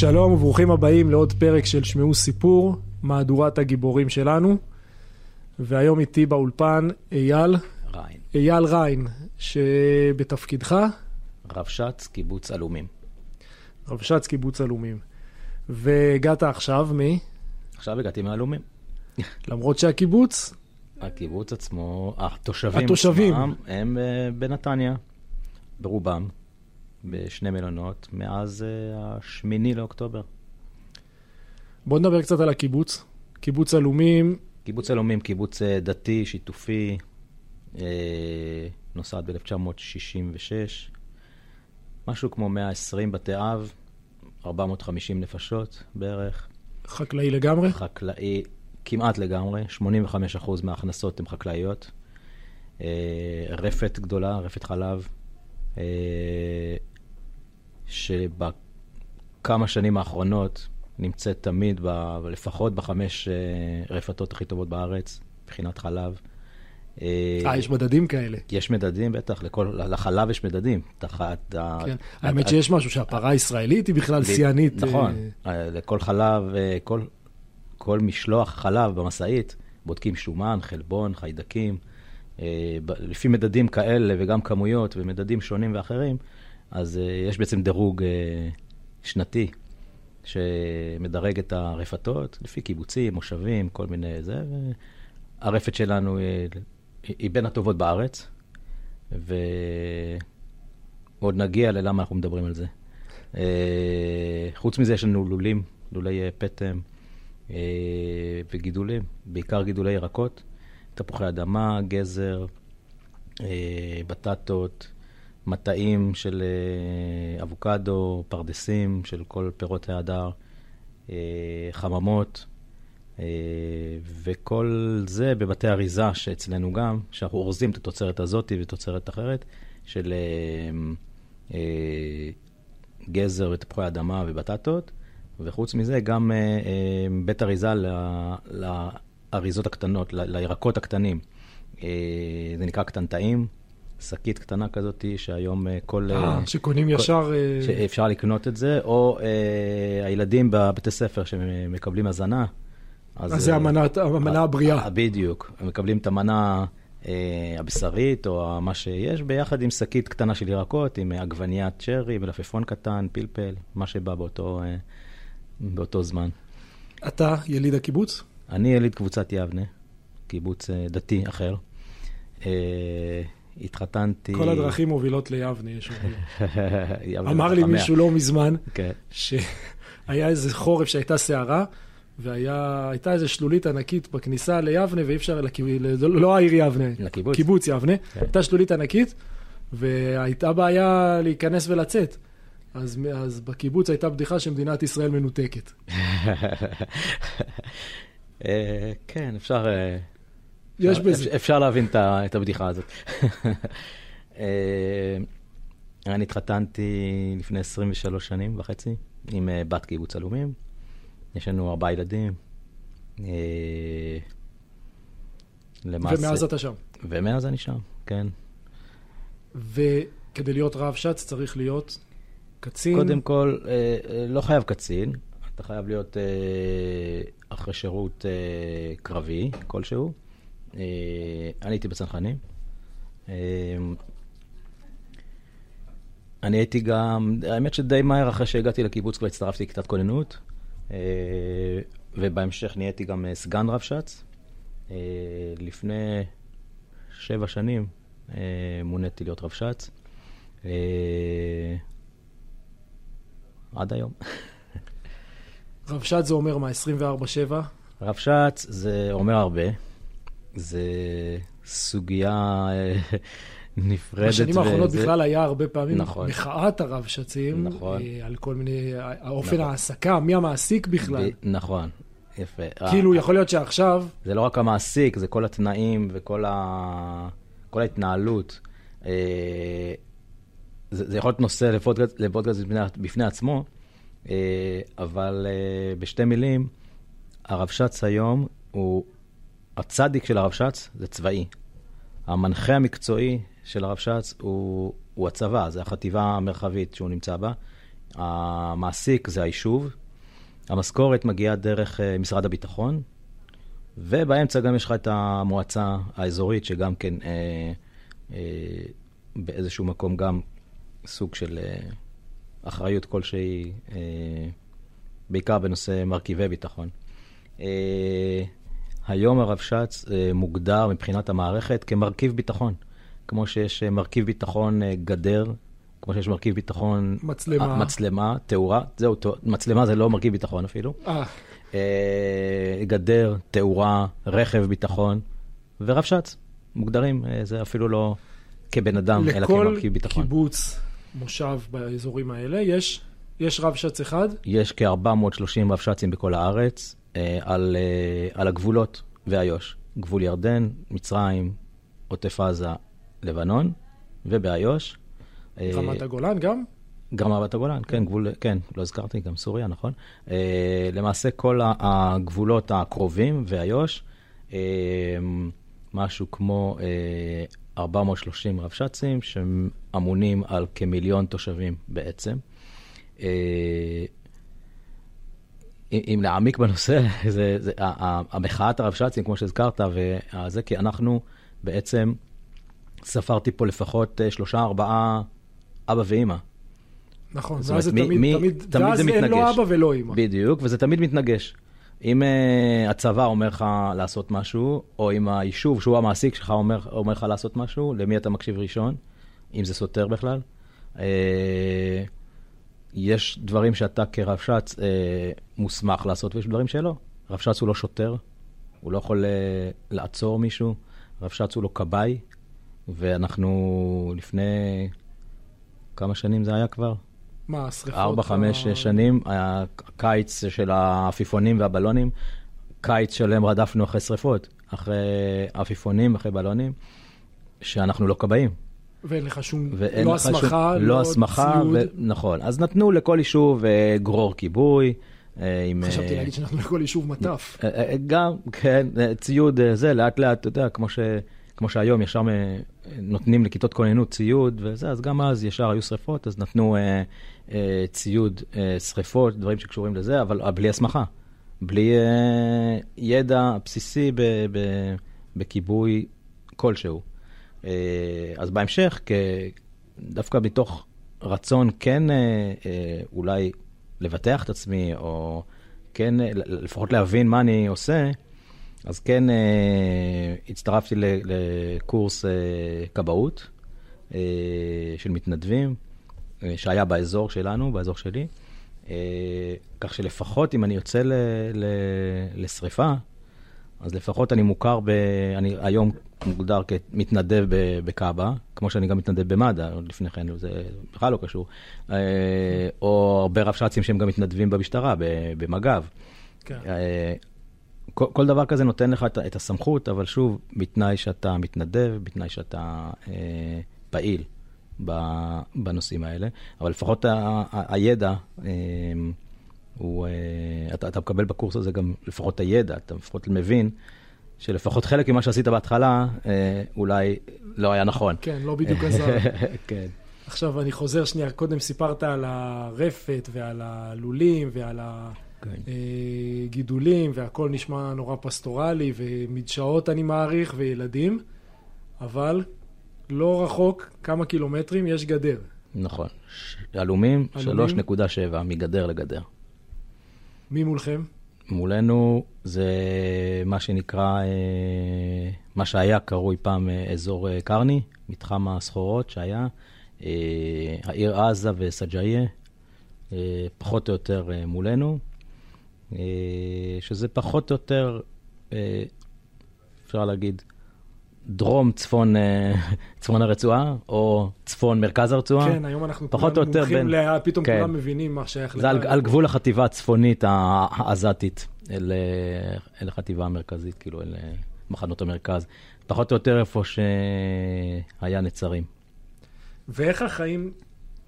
שלום וברוכים הבאים לעוד פרק של שמעו סיפור, מהדורת הגיבורים שלנו. והיום איתי באולפן אייל, ריין. אייל ריין, שבתפקידך רבש"ץ, קיבוץ עלומים. רבש"ץ קיבוץ עלומים. והגעת עכשיו מ... עכשיו הגעתי מעלומים. למרות שהקיבוץ, הקיבוץ עצמו, התושבים, התושבים. עצמם, הם אה, בנתניה, ברובם, בשני מלונות, מאז אה, השמיני לאוקטובר. בוא נדבר קצת על הקיבוץ. קיבוץ עלומים, קיבוץ עלומים, קיבוץ אה, דתי, שיתופי, אה, נוסד ב-1966, משהו כמו 120 בתי אב, 450 נפשות בערך, חקלאי לגמרי. חקלאי כמעט לגמרי, 85% מההכנסות הן חקלאיות, רפת גדולה, רפת חלב, שבכמה שנים האחרונות נמצאת תמיד, ב, לפחות בחמש אה, רפתות הכי טובות בארץ, מבחינת חלב. אה, יש מדדים כאלה. יש מדדים, בטח, לכל, לחלב יש מדדים. תחת, כן. ה- האמת ה- שיש משהו שהפרה הישראלית היא בכלל שיאנית. נכון, אה, אה, לכל חלב, אה, כל, כל משלוח חלב במשאית, בודקים שומן, חלבון, חיידקים. אה, לפי מדדים כאלה וגם כמויות ומדדים שונים ואחרים, אז אה, יש בעצם דירוג אה, שנתי שמדרג את הרפתות לפי קיבוצים, מושבים, כל מיני זה. הרפת שלנו היא, היא בין הטובות בארץ, ועוד נגיע ללמה אנחנו מדברים על זה. אה, חוץ מזה יש לנו לולים, לולי אה, פטם אה, וגידולים, בעיקר גידולי ירקות, תפוחי אדמה, גזר, אה, בטטות, מטעים של אה, אבוקדו, פרדסים של כל פירות ההדר, אה, חממות, אה, וכל זה בבתי אריזה שאצלנו גם, שאנחנו אורזים את התוצרת הזאת ותוצרת אחרת, של גזר ותפוחי אדמה ובטטות, וחוץ מזה גם בית אריזה לאריזות הקטנות, לירקות הקטנים. זה נקרא קטנטעים, שקית קטנה כזאת, שהיום אה, כל... אה, אה, שקונים כל- ישר... אה, שאפשר לקנות את זה, או אה, הילדים בבתי ספר שמקבלים הזנה. אז זה אה, המנה- הבריאה. אה, בדיוק. הם מקבלים את המנה אה, הבשרית, או מה שיש, ביחד עם שקית קטנה של ירקות, עם עגבניית צ'רי, מלפפון קטן, פלפל, מה שבא באותו, אה, באותו זמן. אתה יליד הקיבוץ? אני יליד קבוצת יבנה, קיבוץ אה, דתי אחר. אה, התחתנתי... כל הדרכים מובילות ליבנה, יש אומרים. אמר לי. מישהו לא מזמן, כן. שהיה איזה חורף שהייתה סערה, והייתה איזה שלולית ענקית בכניסה ליבנה, ואי אפשר, לכ- ל- לא העיר יבנה, לקיבוץ. קיבוץ יבנה, כן. הייתה שלולית ענקית, והייתה בעיה להיכנס ולצאת. אז, אז בקיבוץ הייתה בדיחה שמדינת ישראל מנותקת. אה, כן, אפשר... יש בזה. אפשר להבין את הבדיחה הזאת. אה, אני התחתנתי לפני 23 שנים וחצי עם אה, בת קיבוץ עלומים. יש לנו ארבעה ילדים. אה, למעשה... ומאז אתה שם. ומאז אני שם, כן. וכדי להיות רב שץ צריך להיות קצין. קודם כל, לא חייב קצין, אתה חייב להיות אחרי שירות קרבי כלשהו. אה, אני הייתי בצנחנים. אה, אני הייתי גם, האמת שדי מהר אחרי שהגעתי לקיבוץ כבר הצטרפתי לכיתת כוננות, אה, ובהמשך נהייתי גם סגן רבש"ץ. לפני שבע שנים מוניתי להיות רבש"ץ. עד היום. רב שץ זה אומר מה, 24-7? רבש"ץ זה אומר הרבה. זה סוגיה אה, נפרדת. בשנים האחרונות וזה- בכלל היה הרבה פעמים נכון. מחאת הרב שצים, נכון. אה, על כל מיני, האופן נכון. ההעסקה, מי המעסיק בכלל. ב- נכון, יפה. כאילו, אה, יכול להיות שעכשיו, זה לא רק המעסיק, זה כל התנאים וכל ה... כל ההתנהלות. אה, זה, זה יכול להיות נושא לפודקאסט לפודקאסט בפני, בפני עצמו, אה, אבל אה, בשתי מילים, הרבש"ץ היום הוא, הצדיק של הרבש"ץ זה צבאי. המנחה המקצועי של הרבש"ץ הוא, הוא הצבא, זה החטיבה המרחבית שהוא נמצא בה. המעסיק זה היישוב, המשכורת מגיעה דרך אה, משרד הביטחון, ובאמצע גם יש לך את המועצה האזורית, שגם כן אה, אה, באיזשהו מקום גם סוג של אה, אחריות כלשהי, אה, בעיקר בנושא מרכיבי ביטחון. אה, היום הרבש"ץ אה, מוגדר מבחינת המערכת כמרכיב ביטחון. כמו שיש אה, מרכיב ביטחון אה, גדר, כמו שיש מרכיב ביטחון... מצלמה. מצלמה, תאורה, זהו, מצלמה זה לא מרכיב ביטחון אפילו. גדר, תאורה, רכב ביטחון, ורבש"ץ. מוגדרים, זה אפילו לא כבן אדם, אלא לכל כמרכיב ביטחון. קיבוץ, מושב באזורים האלה, יש, יש רבש"ץ אחד, יש כ-430 רבש"צים בכל הארץ על, אה, על הגבולות ואיו"ש. גבול ירדן, מצרים, עוטף עזה, לבנון, ובאיו"ש. אה, רמת הגולן גם? גם רמת הגולן, כן, גבול, כן, לא הזכרתי, גם סוריה, נכון? אה, למעשה כל הגבולות הקרובים ואיו"ש, אה, משהו כמו אה, 430 רבש"צים שאמונים על כמיליון תושבים בעצם. אם להעמיק בנושא, זה, זה, המחאת הרבש"צים, כמו שהזכרת, וזה, כי אנחנו בעצם, ספרתי פה לפחות אה, שלושה, ארבעה אבא ואימא. נכון, ואז זה תמיד, מי- תמיד, תמיד ואז זה אין מתנגש. לא אבא ולא אמא. בדיוק, וזה תמיד מתנגש. אם uh, הצבא אומר לך לעשות משהו, או אם היישוב, שהוא המעסיק שלך, אומר, אומר לך לעשות משהו, למי אתה מקשיב ראשון, אם זה סותר בכלל. Uh, יש דברים שאתה כרבש"ץ uh, מוסמך לעשות, ויש דברים שלא. רבש"ץ הוא לא שוטר, הוא לא יכול uh, לעצור מישהו, רבש"ץ הוא לא כבאי, ואנחנו לפני כמה שנים זה היה כבר? מה, השרפות? ארבע, חמש ה- שנים, היה קיץ של העפיפונים והבלונים, קיץ שלם רדפנו אחרי שריפות, אחרי עפיפונים, אחרי בלונים, שאנחנו לא כבאים. ואין לך שום, ואין לא לך שום- הסמכה, לא הסמכה, ציוד. ו... נכון. אז נתנו לכל יישוב אה, גרור כיבוי. אה, עם, חשבתי אה, להגיד שאנחנו לכל יישוב מטף. גם, כן, ציוד זה, לאט לאט, אתה יודע, כמו, ש, כמו שהיום ישר נותנים לכיתות כוננות ציוד וזה, אז גם אז ישר היו שריפות, אז נתנו אה, אה, ציוד אה, שריפות, דברים שקשורים לזה, אבל בלי הסמכה, בלי אה, ידע בסיסי ב, ב, בכיבוי כלשהו. אה, אז בהמשך, דווקא מתוך רצון כן אה, אה, אולי לבטח את עצמי, או כן, לפחות להבין מה אני עושה, אז כן הצטרפתי לקורס כבאות של מתנדבים, שהיה באזור שלנו, באזור שלי. כך שלפחות אם אני יוצא לשריפה, אז לפחות אני מוכר, ב... אני היום מוגדר כמתנדב ב- בכב"א, כמו שאני גם מתנדב במד"א, עוד לפני כן, זה בכלל לא קשור. אה, או הרבה רבש"צים שהם גם מתנדבים במשטרה, במג"ב. כן. אה, כל, כל דבר כזה נותן לך את, הסמכות, אבל שוב, בתנאי שאתה מתנדב, בתנאי שאתה אה, פעיל בנושאים האלה. אבל לפחות ה, ה, הידע, אה, הוא, אה, אתה, אתה מקבל בקורס הזה גם לפחות את הידע, אתה לפחות מבין שלפחות חלק ממה שעשית בהתחלה, אה, אולי לא היה נכון. כן, לא בדיוק עזר. כן. עכשיו אני חוזר שנייה, קודם סיפרת על הרפת ועל הלולים ועל כן. הגידולים, והכל נשמע נורא פסטורלי, ומדשאות אני מעריך, וילדים, אבל לא רחוק, כמה קילומטרים, יש גדר. נכון. עלומים? 3.7 מגדר לגדר. מי מולכם? מולנו זה מה שנקרא, אה, מה שהיה קרוי פעם אה, אזור אה, קרני, מתחם הסחורות שהיה, העיר עזה וסג'איה, פחות או יותר מולנו, שזה פחות או יותר, אפשר להגיד, דרום צפון, אה, צפון הרצועה, או צפון מרכז הרצועה. כן, היום אנחנו פחות או יותר בין- ל- פתאום כן. כולם מבינים מה שייך זה על. על גבול החטיבה הצפונית העזתית, אל, אה, אל החטיבה המרכזית, כאילו אל אה, מחנות המרכז. פחות או יותר איפה שהיה נצרים. ואיך החיים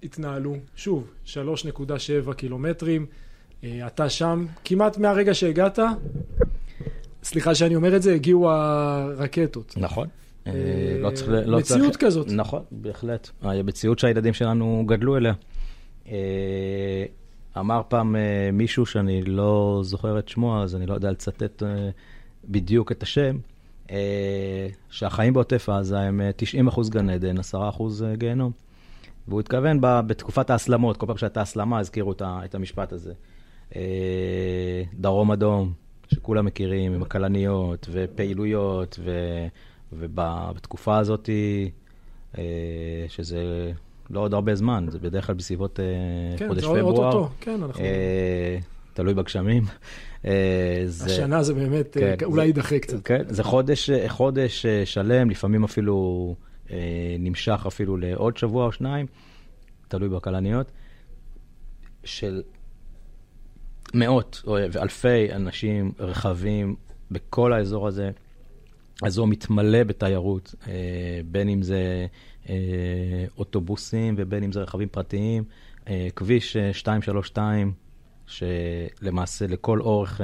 התנהלו? שוב, 3.7 קילומטרים, אתה שם, כמעט מהרגע שהגעת, סליחה שאני אומר את זה, הגיעו הרקטות. נכון. אה, לא צריך... לא מציאות צריך... כזאת. נכון, בהחלט. המציאות שהילדים שלנו גדלו אליה. אה, אמר פעם אה, מישהו שאני לא זוכר את שמו, אז אני לא יודע לצטט אה, בדיוק את השם, אה, שהחיים בעוטף עזה הם אה, 90% גן עדן, 10% אה, גיהנום. והוא התכוון בתקופת ההסלמות, כל פעם שהייתה הסלמה הזכירו את המשפט הזה. אה, דרום אדום, שכולם מכירים, עם הכלניות ופעילויות, ו- ובתקופה הזאת, אה, שזה לא עוד הרבה זמן, זה בדרך כלל בסביבות כן, חודש זה פברואר. אוטוטו, כן, אנחנו... אה, תלוי בגשמים. אה, זה- השנה זה באמת, כן, אולי יידחה קצת. כן, זה חודש, חודש שלם, לפעמים אפילו נמשך אפילו לעוד שבוע או שניים, תלוי בכלניות, של מאות או ואלפי אנשים, רכבים, בכל האזור הזה. האזור מתמלא בתיירות, אה, בין אם זה אה, אוטובוסים ובין אם זה רכבים פרטיים. אה, כביש אה, 232, שלמעשה לכל אורך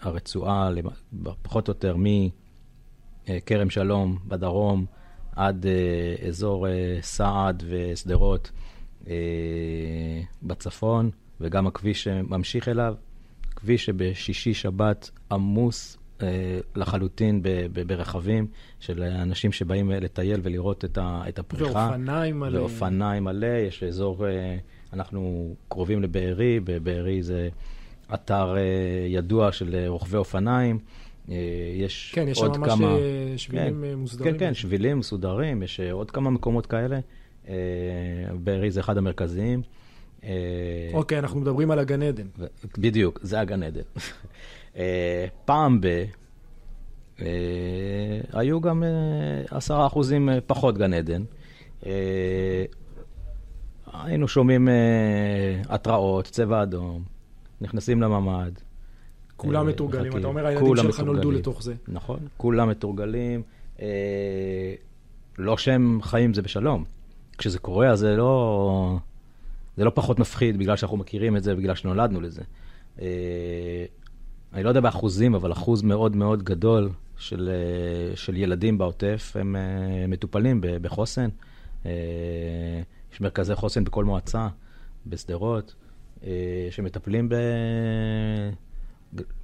הרצועה, פחות או יותר מכרם שלום בדרום עד אזור סעד ושדרות בצפון, וגם הכביש שממשיך אליו, כביש שבשישי-שבת עמוס אה, לחלוטין ב- ב- ברכבים של אנשים שבאים לטייל ולראות את ה- את הפריחה. ואופניים מלא. ואופניים מלא, יש אזור, אה, אנחנו קרובים לבארי, בבארי זה אתר אה, ידוע של רוכבי אופניים. יש כן, יש שם עוד ממש כמה... אה, שבילים כן, מוסדרים. כן, כן, שבילים מסודרים, יש עוד כמה מקומות כאלה. בארי זה אחד המרכזיים. אה, אוקיי, אנחנו מדברים על הגן עדן. בדיוק, זה הגן עדן. אה, פעם ב... אה, היו גם עשרה אחוזים פחות גן עדן. היינו שומעים התראות, צבע אדום, נכנסים לממ"ד. כולם מתורגלים. אתה אומר, הילדים שלך נולדו מתורגלים. לתוך זה. נכון, כולם מתורגלים. לא שהם חיים זה בשלום. כשזה קורה, אז זה לא, זה לא פחות מפחיד בגלל שאנחנו מכירים את זה, בגלל שנולדנו לזה. אה, אני לא יודע באחוזים, אבל אחוז מאוד מאוד גדול של, אה, של ילדים בעוטף הם אה, מטופלים בחוסן. יש מרכזי חוסן בכל מועצה, בשדרות, שמטפלים ב...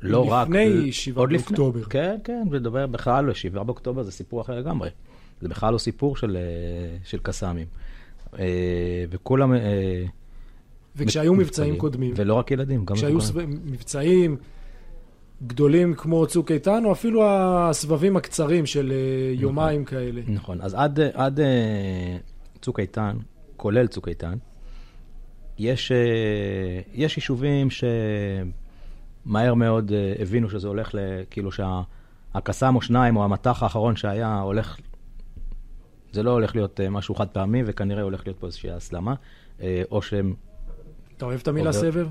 לא רק... לפני 7 עוד לפני. באוקטובר. כן, כן, ולדבר בכלל, 7 באוקטובר זה סיפור אחר לגמרי. זה בכלל לא סיפור של, של קסאמים. וכולם... וכשהיו מבצעים. קודמים, ולא רק ילדים, גם כשהיו מבצעים גדולים כמו צוק איתן, או אפילו הסבבים הקצרים של אה, יומיים כאלה. נכון, אז עד, עד אה, צוק איתן, כולל צוק איתן, יש, אה, יש יישובים שמהר מאוד הבינו שזה הולך, ל, כאילו שהקסאם או שניים, או המטח האחרון שהיה, הולך, זה לא הולך להיות משהו חד פעמי, וכנראה הולך להיות פה איזושהי הסלמה, או שהם, אתה אוהב את המילה סבב?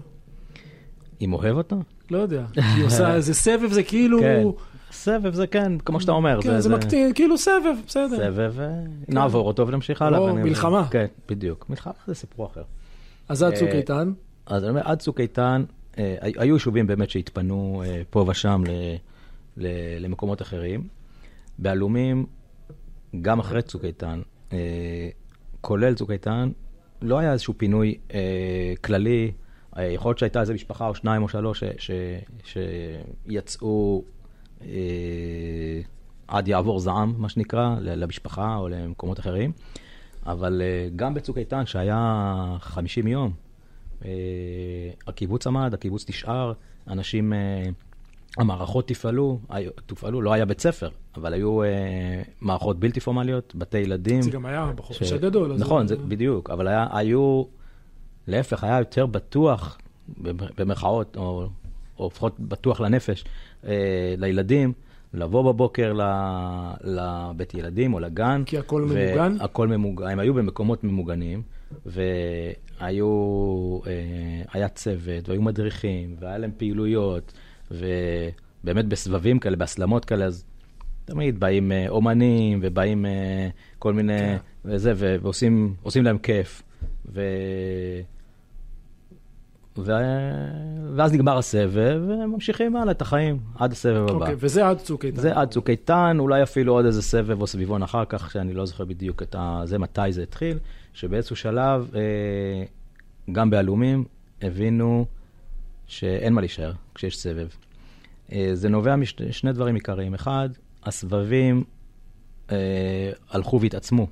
אם אוהב אותה? לא יודע. היא עושה, זה סבב, זה כאילו... כן. סבב זה כן, כמו שאתה אומר. כן, זה מקטין, כאילו סבב, בסדר. סבב, אה, נעבור אותו ונמשיך הלאה. לא, ואני- מלחמה. כן, בדיוק. מלחמה זה סיפור אחר. אז עד צוק אה, איתן, אז אני אומר, עד צוק איתן, אה, הי- היו יישובים באמת שהתפנו פה ושם למקומות אחרים. בעלומים, גם אחרי צוק איתן, כולל צוק איתן, לא היה איזשהו פינוי אה, כללי. אה, יכול להיות שהייתה איזו משפחה או שניים או שלוש ש, ש, שיצאו אה, עד יעבור זעם, מה שנקרא, למשפחה או למקומות אחרים. אבל אה, גם בצוק איתן, שהיה 50 יום, אה, הקיבוץ עמד, הקיבוץ נשאר, אנשים, אה, המערכות תפעלו, תופעלו, לא היה בית ספר, אבל היו אה, מערכות בלתי פורמליות, בתי ילדים. זה גם היה בחופש ש- הגדול. אז נכון, זה- זה בדיוק, אבל היה, היו, להפך, היה יותר בטוח, במרכאות, או, או לפחות בטוח לנפש, אה, לילדים, לבוא בבוקר ל- לבית ילדים או לגן. כי הכל ממוגן? הכל ממוגן, הם היו במקומות ממוגנים, והיו, אה, היה צוות, והיו מדריכים, והיה להם פעילויות, ובאמת בסבבים כאלה, בהסלמות כאלה, אז תמיד באים אה, אומנים, ובאים אה, כל מיני, כן. וזה, ועושים עושים להם כיף. ו... ו... ואז נגמר הסבב, וממשיכים הלאה את החיים עד הסבב הבא. אוקיי, וזה עד צוק איתן. זה עד צוק איתן, אולי אפילו עוד איזה סבב או סביבון אחר כך, שאני לא זוכר בדיוק את ה... זה, מתי זה התחיל. שבאיזשהו שלב, אה, גם בעלומים, הבינו שאין מה להישאר כשיש סבב. אה, זה נובע משני דברים עיקריים. אחד, הסבבים אה, הלכו והתעצמו.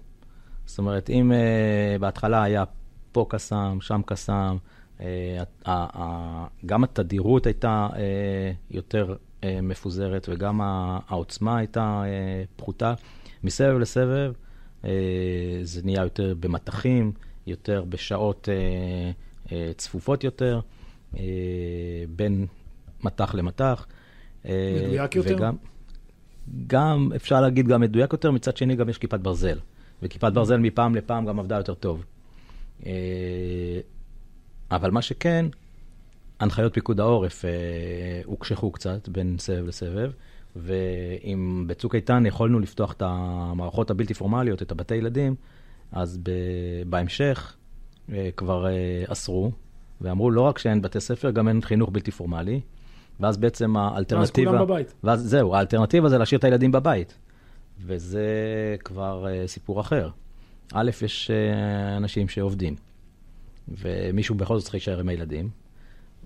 זאת אומרת, אם אה, בהתחלה היה פה קסאם, שם קסאם, אה, גם התדירות הייתה אה, יותר אה, מפוזרת וגם העוצמה הייתה אה, פחותה. מסבב לסבב אה, זה נהיה יותר במטחים, יותר בשעות אה, אה, צפופות יותר, אה, בין מטח למטח. אה, מדויק יותר? וגם, גם, אפשר להגיד גם מדויק יותר, מצד שני גם יש כיפת ברזל. וכיפת ברזל מפעם לפעם גם עבדה יותר טוב. אה, אבל מה שכן, הנחיות פיקוד העורף אה, הוקשחו קצת בין סבב לסבב, ואם בצוק איתן יכולנו לפתוח את המערכות הבלתי פורמליות, את הבתי ילדים, אז בהמשך כבר אסרו, ואמרו לא רק שאין בתי ספר, גם אין חינוך בלתי פורמלי. ואז בעצם האלטרנטיבה... ואז כולם בבית. ואז זהו, האלטרנטיבה זה להשאיר את הילדים בבית. וזה כבר uh, סיפור אחר. א', יש uh, אנשים שעובדים, ומישהו בכל זאת צריך להישאר עם הילדים,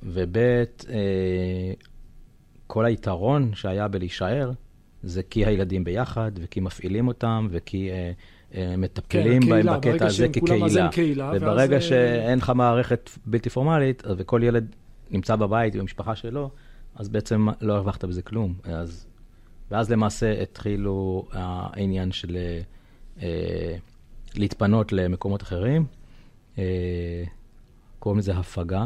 וב', uh, כל היתרון שהיה בלהישאר, זה כי הילדים ביחד, וכי מפעילים אותם, וכי uh, מטפלים כן, בהם בקטע הזה כקהילה. קהילה. וברגע ואז... שאין לך מערכת בלתי פורמלית, וכל ילד נמצא בבית עם המשפחה שלו, אז בעצם לא הרווחת בזה כלום. אז, ואז למעשה התחילו העניין של אה, להתפנות למקומות אחרים. אה, קוראים לזה הפגה,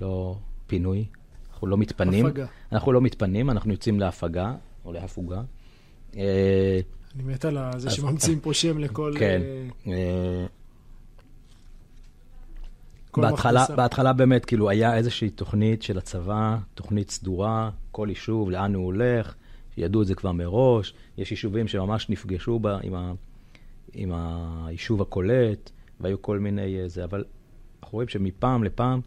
לא פינוי. אנחנו לא מתפנים. הפגה. אנחנו לא מתפנים, אנחנו יוצאים להפגה או להפוגה. אה, אני מת על זה שממציאים פה שם לכל... כן. אה, אה בהתחלה, בהתחלה באמת, כאילו, היה איזושהי תוכנית של הצבא, תוכנית סדורה, כל יישוב, לאן הוא הולך, ידעו את זה כבר מראש. יש יישובים שממש נפגשו בה עם, ה, עם היישוב הקולט, והיו כל מיני אה, זה, אבל אנחנו רואים שמפעם לפעם,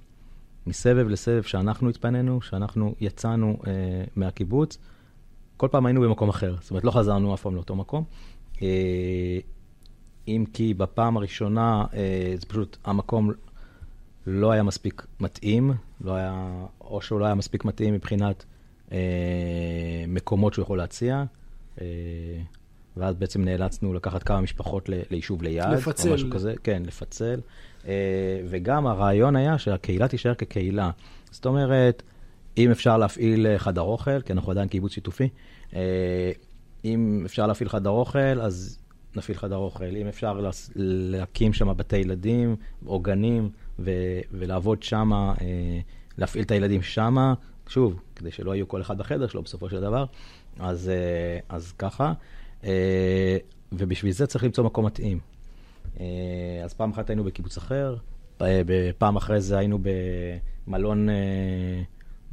מסבב לסבב שאנחנו התפנינו, שאנחנו יצאנו אה, מהקיבוץ, כל פעם היינו במקום אחר. זאת אומרת, לא חזרנו אף פעם לאותו מקום. אה, אם כי בפעם הראשונה, אה, זה פשוט, המקום לא היה מספיק מתאים, לא היה, או שהוא לא היה מספיק מתאים מבחינת אה, מקומות שהוא יכול להציע, ואז בעצם נאלצנו לקחת כמה משפחות ליישוב ליד. לפצל. או משהו כזה, כן, לפצל. וגם הרעיון היה שהקהילה תישאר כקהילה. זאת אומרת, אם אפשר להפעיל חדר אוכל, כי אנחנו עדיין קיבוץ שיתופי, אה, אם אפשר להפעיל חדר אוכל, אז נפעיל חדר אוכל. אם אפשר להקים שם בתי ילדים או גנים, ו- ולעבוד שם, אה, להפעיל את הילדים שם, שוב, כדי שלא יהיו כל אחד בחדר שלו בסופו של דבר, אז, אה, אז ככה. אה, ובשביל זה צריך למצוא מקום מתאים. אה, אז פעם אחת היינו בקיבוץ אחר, פעם אחרי זה היינו במלון אה,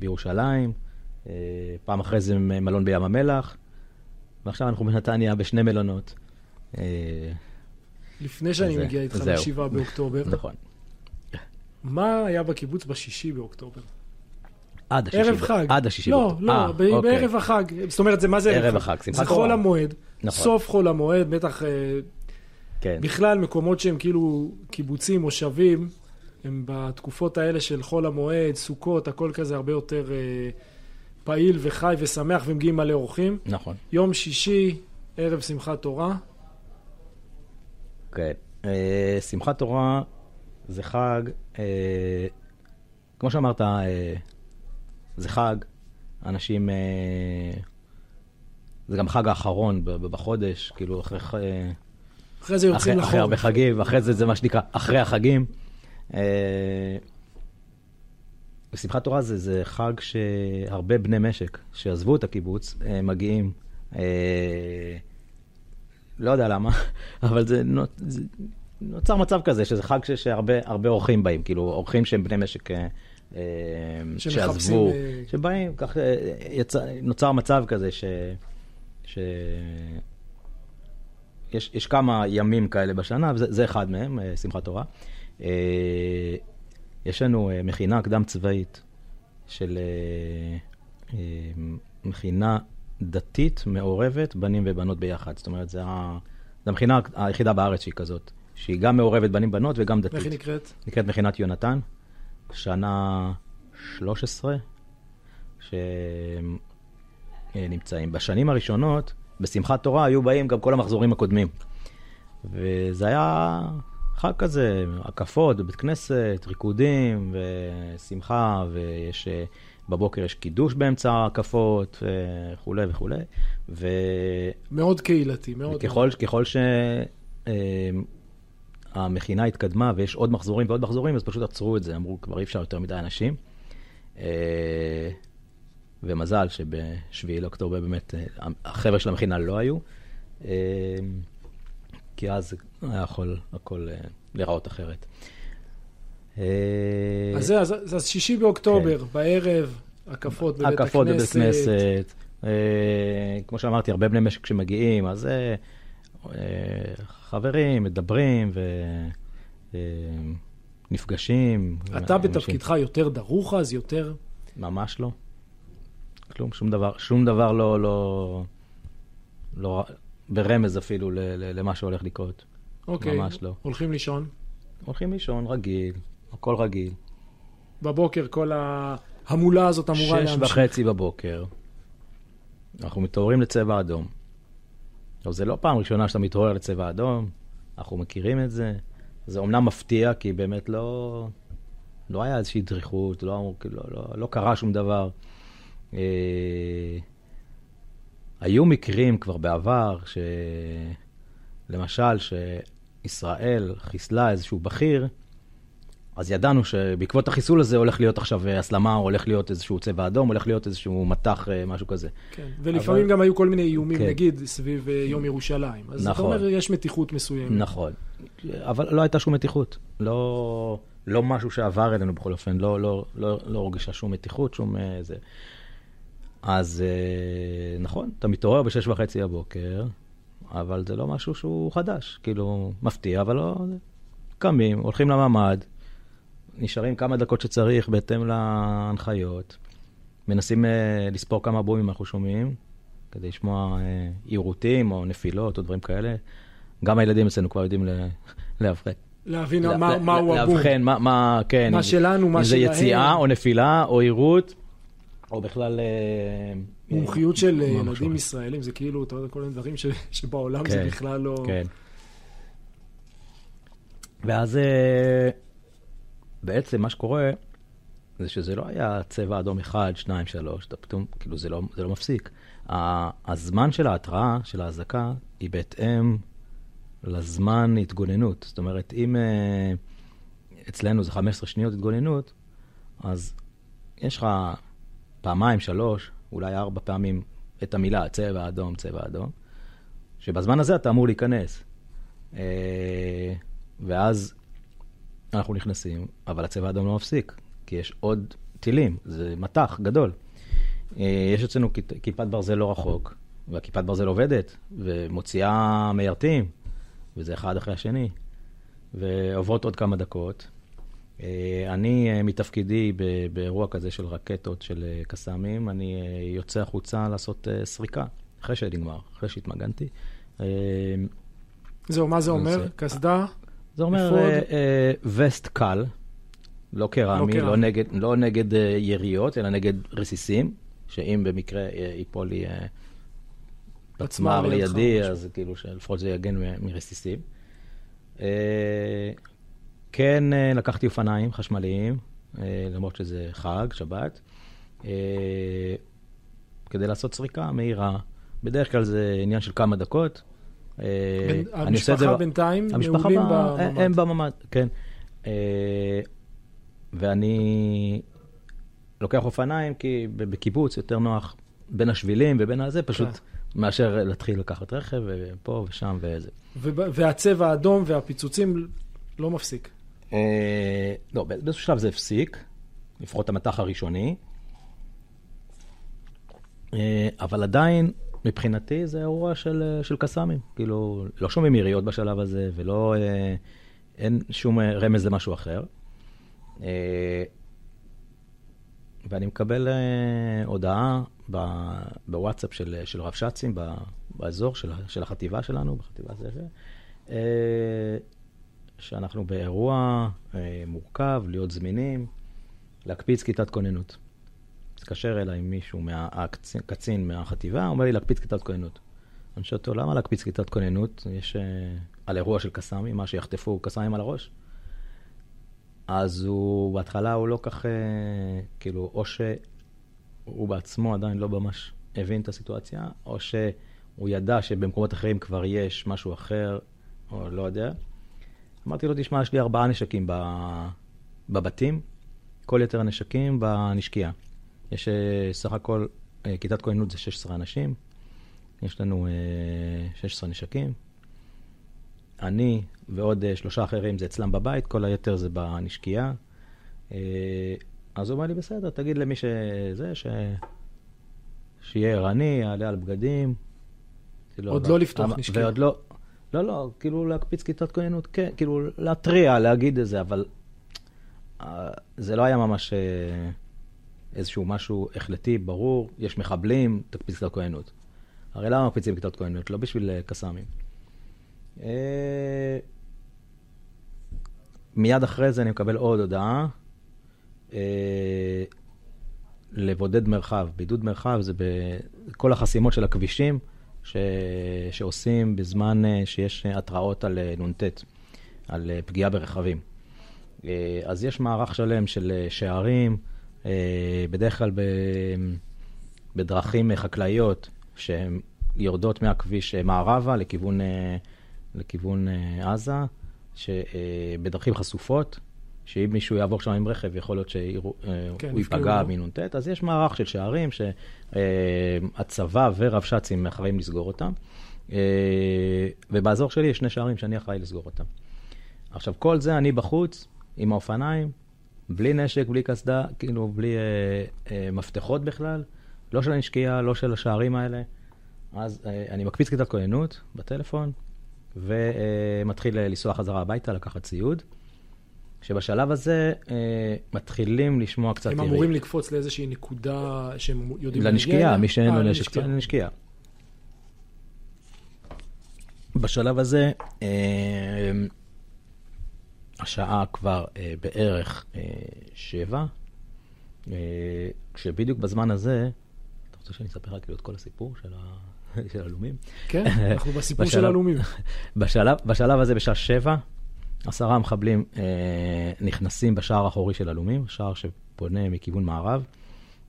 בירושלים, אה, פעם אחרי זה מלון בים המלח, ועכשיו אנחנו בנתניה בשני מלונות. אה, לפני שאני מגיע איתך לשבעה באוקטובר. נכון. מה היה בקיבוץ בשישי באוקטובר? עד השישי. ערב חג. עד השישי. לא, לא, 아, אוקיי. בערב החג. זאת אומרת, זה מה זה ערב החג? שמחת תורה. זה חול המועד. נכון. סוף חול המועד, בטח... אה, כן. בכלל, מקומות שהם כאילו קיבוצים, מושבים, הם בתקופות האלה של חול המועד, סוכות, הכל כזה הרבה יותר אה, פעיל וחי ושמח, ומגיעים מלא אורחים. נכון. יום שישי, ערב שמחת תורה. כן. אה, שמחת תורה זה חג, אה, כמו שאמרת, אה, זה חג, אנשים, אה, זה גם חג האחרון בחודש, כאילו אחרי... אחרי זה יוצאים לחורף. אחרי הרבה חגים, ואחרי זה זה מה שנקרא, אחרי החגים. אה, ושמחת תורה זה, זה חג שהרבה בני משק שעזבו את הקיבוץ אה, מגיעים. אה, לא יודע למה, אבל זה, זה נוצר מצב כזה, שזה חג שהרבה אורחים באים, כאילו אורחים שהם בני משק שעזבו, אה, שבאים, כך יצא, נוצר מצב כזה ש... ש... יש, יש כמה ימים כאלה בשנה, וזה אחד מהם, שמחת תורה. יש לנו מכינה קדם צבאית של מכינה דתית מעורבת, בנים ובנות ביחד. זאת אומרת, זו המכינה היחידה בארץ שהיא כזאת. שהיא גם מעורבת בנים-בנות וגם דתית. איך היא נקראת? נקראת מכינת יונתן, שנה 13, שנמצאים. בשנים הראשונות, בשמחת תורה, היו באים גם כל המחזורים הקודמים. וזה היה חג כזה, הקפות בבית כנסת, ריקודים ושמחה, ויש... אה, בבוקר יש קידוש באמצע ההקפות וכולי וכולי. ו... מאוד קהילתי, מאוד. וככל, ככל שהמכינה התקדמה ויש עוד מחזורים ועוד מחזורים, אז פשוט עצרו את זה, אמרו כבר אי אפשר יותר מדי אנשים. אה, ומזל שב-7 לאוקטובר באמת אה, החבר'ה של המכינה לא היו, אה, כי אז היה יכול הכל להיראות אחרת. אז זה, אז, אז שישי באוקטובר, כן. בערב, הקפות בבית הכנסת. הקפות בבית כנסת. כמו שאמרתי, הרבה בני משק שמגיעים, אז חברים, מדברים ונפגשים. אתה בתפקידך יותר דרוך אז, יותר... ממש לא. כלום, שום דבר, שום דבר לא, לא, לא ברמז אפילו למה שהולך לקרות. אוקיי. ממש לא. הולכים לישון? הולכים לישון, רגיל, הכל רגיל. בבוקר כל ההמולה הזאת אמורה להמשיך. שש וחצי בבוקר, אנחנו מתעוררים לצבע אדום. עכשיו, זה לא פעם ראשונה שאתה מתעורר לצבע אדום, אנחנו מכירים את זה. זה אומנם מפתיע, כי באמת לא, לא היה איזושהי דריכות, לא, לא, לא, לא קרה שום דבר. אה, היו מקרים כבר בעבר, שלמשל, שישראל חיסלה איזשהו בכיר, אז ידענו שבעקבות החיסול הזה הולך להיות עכשיו הסלמה, או הולך להיות איזשהו צבע אדום, הולך להיות איזשהו מטח, אה, משהו כזה. כן, ולפעמים אבל... גם היו כל מיני איומים, כן. נגיד, סביב אה, יום ירושלים. אז נכון. אתה אומר, יש מתיחות מסוימת. נכון, אבל לא הייתה שום מתיחות. לא, לא משהו שעבר אלינו בכל אופן, לא, לא, לא, לא הורגשה שום מתיחות, שום זה. אז אה, נכון, אתה מתעורר בשש וחצי הבוקר, אבל זה לא משהו שהוא חדש. כאילו, מפתיע, אבל לא... קמים, הולכים לממ"ד, נשארים כמה דקות שצריך בהתאם להנחיות, מנסים uh, לספור כמה בומים אנחנו שומעים, כדי לשמוע uh, עירותים או נפילות או דברים כאלה. גם הילדים אצלנו כבר יודעים להבחן. להבין לה, מה, לה, מהו הבום. להבחן, מה, מה, כן. מה שלנו, מה שלהם. אם זה יציאה או נפילה או עירות. או בכלל... אה, מומחיות של אה, ילדים ישראלים, זה כאילו, אתה יודע, כל מיני דברים שבעולם זה כן, בכלל לא... כן. ואז אה, בעצם מה שקורה, זה שזה לא היה צבע אדום אחד, שניים, שלוש, אתה פתאום, כאילו זה לא, זה לא מפסיק. הזמן של ההתראה, של האזעקה, היא בהתאם לזמן התגוננות. זאת אומרת, אם אצלנו זה 15 שניות התגוננות, אז יש לך פעמיים, שלוש, אולי ארבע פעמים את המילה צבע אדום, צבע אדום, שבזמן הזה אתה אמור להיכנס. אה, ואז אנחנו נכנסים, אבל הצבע האדום לא מפסיק, כי יש עוד טילים, זה מטח גדול. אה, יש אצלנו כיפת ברזל לא רחוק, והכיפת ברזל עובדת, ומוציאה מיירטים, וזה אחד אחרי השני. ועוברות עוד כמה דקות, אני אה, מתפקידי באירוע כזה של רקטות של אה, קסאמים, אני יוצא החוצה לעשות סריקה, אחרי שנגמר, אחרי שהתמגנתי. זהו, מה זה אומר? קסדה? זה אומר וסט קל, לא קרמי, לא, לא נגד, לא נגד יריות, אלא נגד רסיסים, שאם במקרה ייפול לי פצמ"ר לידי, אז כאילו שלפחות זה יגן מרסיסים. כן אה, לקחתי אופניים חשמליים, אה, למרות שזה חג, שבת, אה, כדי לעשות סריקה מהירה. בדרך כלל זה עניין של כמה דקות. המשפחה בינתיים נעולים בממ"ד. הם בממ"ד, כן. ואני לוקח אופניים כי בקיבוץ יותר נוח בין השבילים ובין הזה, פשוט כן. מאשר להתחיל לקחת רכב ופה ושם וזה. והצבע האדום והפיצוצים לא מפסיק. אה, לא, באיזשהו שלב זה הפסיק, לפחות המטח הראשוני, אה, אבל עדיין, מבחינתי זה אירוע של, אה, של קסאמים. כאילו, לא שומעים יריות בשלב הזה, ולא, אין שום רמז למשהו אחר. ואני מקבל הודעה בוואטסאפ של, של רבש"צים באזור של, של החטיבה שלנו, בחטיבה זה, שאנחנו באירוע אה, מורכב, להיות זמינים, להקפיץ כיתת כוננות. התקשר אליי מישהו, מה, הקצין, קצין מהחטיבה, אומר לי להקפיץ כיתת כוננות. אני שואל אותו, למה להקפיץ כיתת כוננות? יש אה, על אירוע של קסאמים, מה שיחטפו קסאמים על הראש? אז הוא, בהתחלה הוא לא כך, אה, כאילו, או שהוא בעצמו עדיין לא ממש הבין את הסיטואציה, או שהוא ידע שבמקומות אחרים כבר יש משהו אחר, או לא יודע. אמרתי לו, תשמע, יש לי ארבעה נשקים בבתים, כל יתר הנשקים בנשקייה. יש אה, סך הכל, אה, כיתת כהנות זה 16 אנשים, יש לנו 16 נשקים. אני ועוד שלושה אחרים זה אצלם בבית, כל היתר זה בנשקייה. אז הוא אומר לי, בסדר, תגיד למי שזה, ש... שיהיה ערני, יעלה על בגדים. עוד לא לפתוח נשקייה. ועוד לא, לא, לא, כאילו להקפיץ כיתת כהנות, כן, כאילו להתריע, להגיד את זה, אבל אה, זה לא היה ממש אה, איזשהו משהו החלטי, ברור, יש מחבלים, תקפיץ כיתת כהנות. הרי למה מקפיצים כיתת כהנות? לא בשביל אה, קסאמים. מיד אחרי זה אני מקבל עוד הודעה. לבודד מרחב. בידוד מרחב זה בכל החסימות של הכבישים ש... שעושים בזמן אה, שיש התראות על אה, נ"ט, על אה, פגיעה ברכבים. אז יש מערך שלם של שערים, בדרך כלל ב... בדרכים חקלאיות שהן יורדות מהכביש מערבה לכיוון, לכיוון עזה, שבדרכים חשופות, שאם מישהו יעבור שם עם רכב, יכול להיות שהוא כן, ייפגע מנ"ט, אז יש מערך של שערים שהצבא ורבש"צים אחראים לסגור אותם. אה, ובאזור שלי יש שני שערים שאני אחראי לסגור אותם. עכשיו, כל זה אני בחוץ, עם האופניים, בלי נשק, בלי קסדה, כאילו, בלי אה, אה, מפתחות בכלל, לא של הנשקייה, לא של השערים האלה. אז אה, אני מקפיץ כיתת כהנות בטלפון, ומתחיל אה, לנסוע חזרה הביתה, לקחת ציוד. שבשלב הזה אה, מתחילים לשמוע קצת. הם אמורים לקפוץ לאיזושהי נקודה שהם יודעים... לנשקייה, מי שאין לו אה, נשק, לנשקייה. בשלב הזה, אה, השעה כבר אה, בערך אה, שבע, אה, כשבדיוק בזמן הזה, אתה רוצה שאני אספר לך כאילו את כל הסיפור של ה... של הלומים? כן, אנחנו בסיפור של הלומים. בשלב, בשלב הזה, בשעה שבע, עשרה מחבלים אה, נכנסים בשער האחורי של הלומים, שער שפונה מכיוון מערב.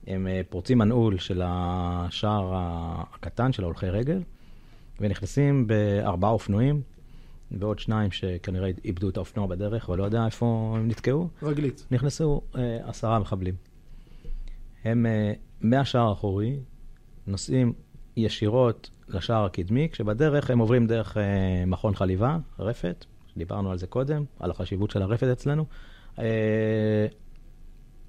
הם אה, פורצים מנעול של השער הקטן של ההולכי רגל, ונכנסים בארבעה אופנועים, ועוד שניים שכנראה איבדו את האופנוע בדרך, ולא יודע איפה הם נתקעו. רגלית. נכנסו אה, עשרה מחבלים. הם אה, מהשער האחורי נוסעים ישירות לשער הקדמי, כשבדרך הם עוברים דרך אה, מכון חליבה, רפת, דיברנו על זה קודם, על החשיבות של הרפת אצלנו. אה,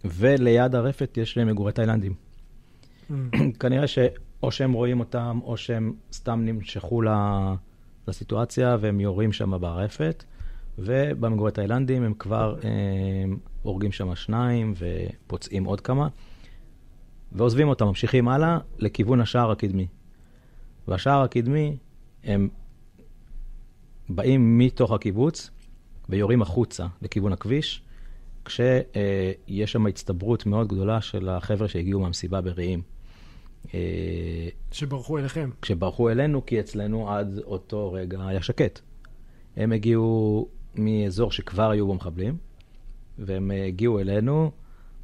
וליד הרפת יש מגורי תאילנדים. Mm. כנראה שאו שהם רואים אותם, או שהם סתם נמשכו לסיטואציה והם יורים שם ברפת. ובמגורי תאילנדים הם כבר אה, הורגים שם שניים ופוצעים עוד כמה. ועוזבים אותם, ממשיכים הלאה לכיוון השער הקדמי. והשער הקדמי, הם באים מתוך הקיבוץ ויורים החוצה לכיוון הכביש, כשיש שם הצטברות מאוד גדולה של החבר'ה שהגיעו מהמסיבה ברעים. אה, שברחו אליכם. כשברחו אלינו, כי אצלנו עד אותו רגע היה שקט. הם הגיעו מאזור שכבר היו בו מחבלים, והם הגיעו אלינו,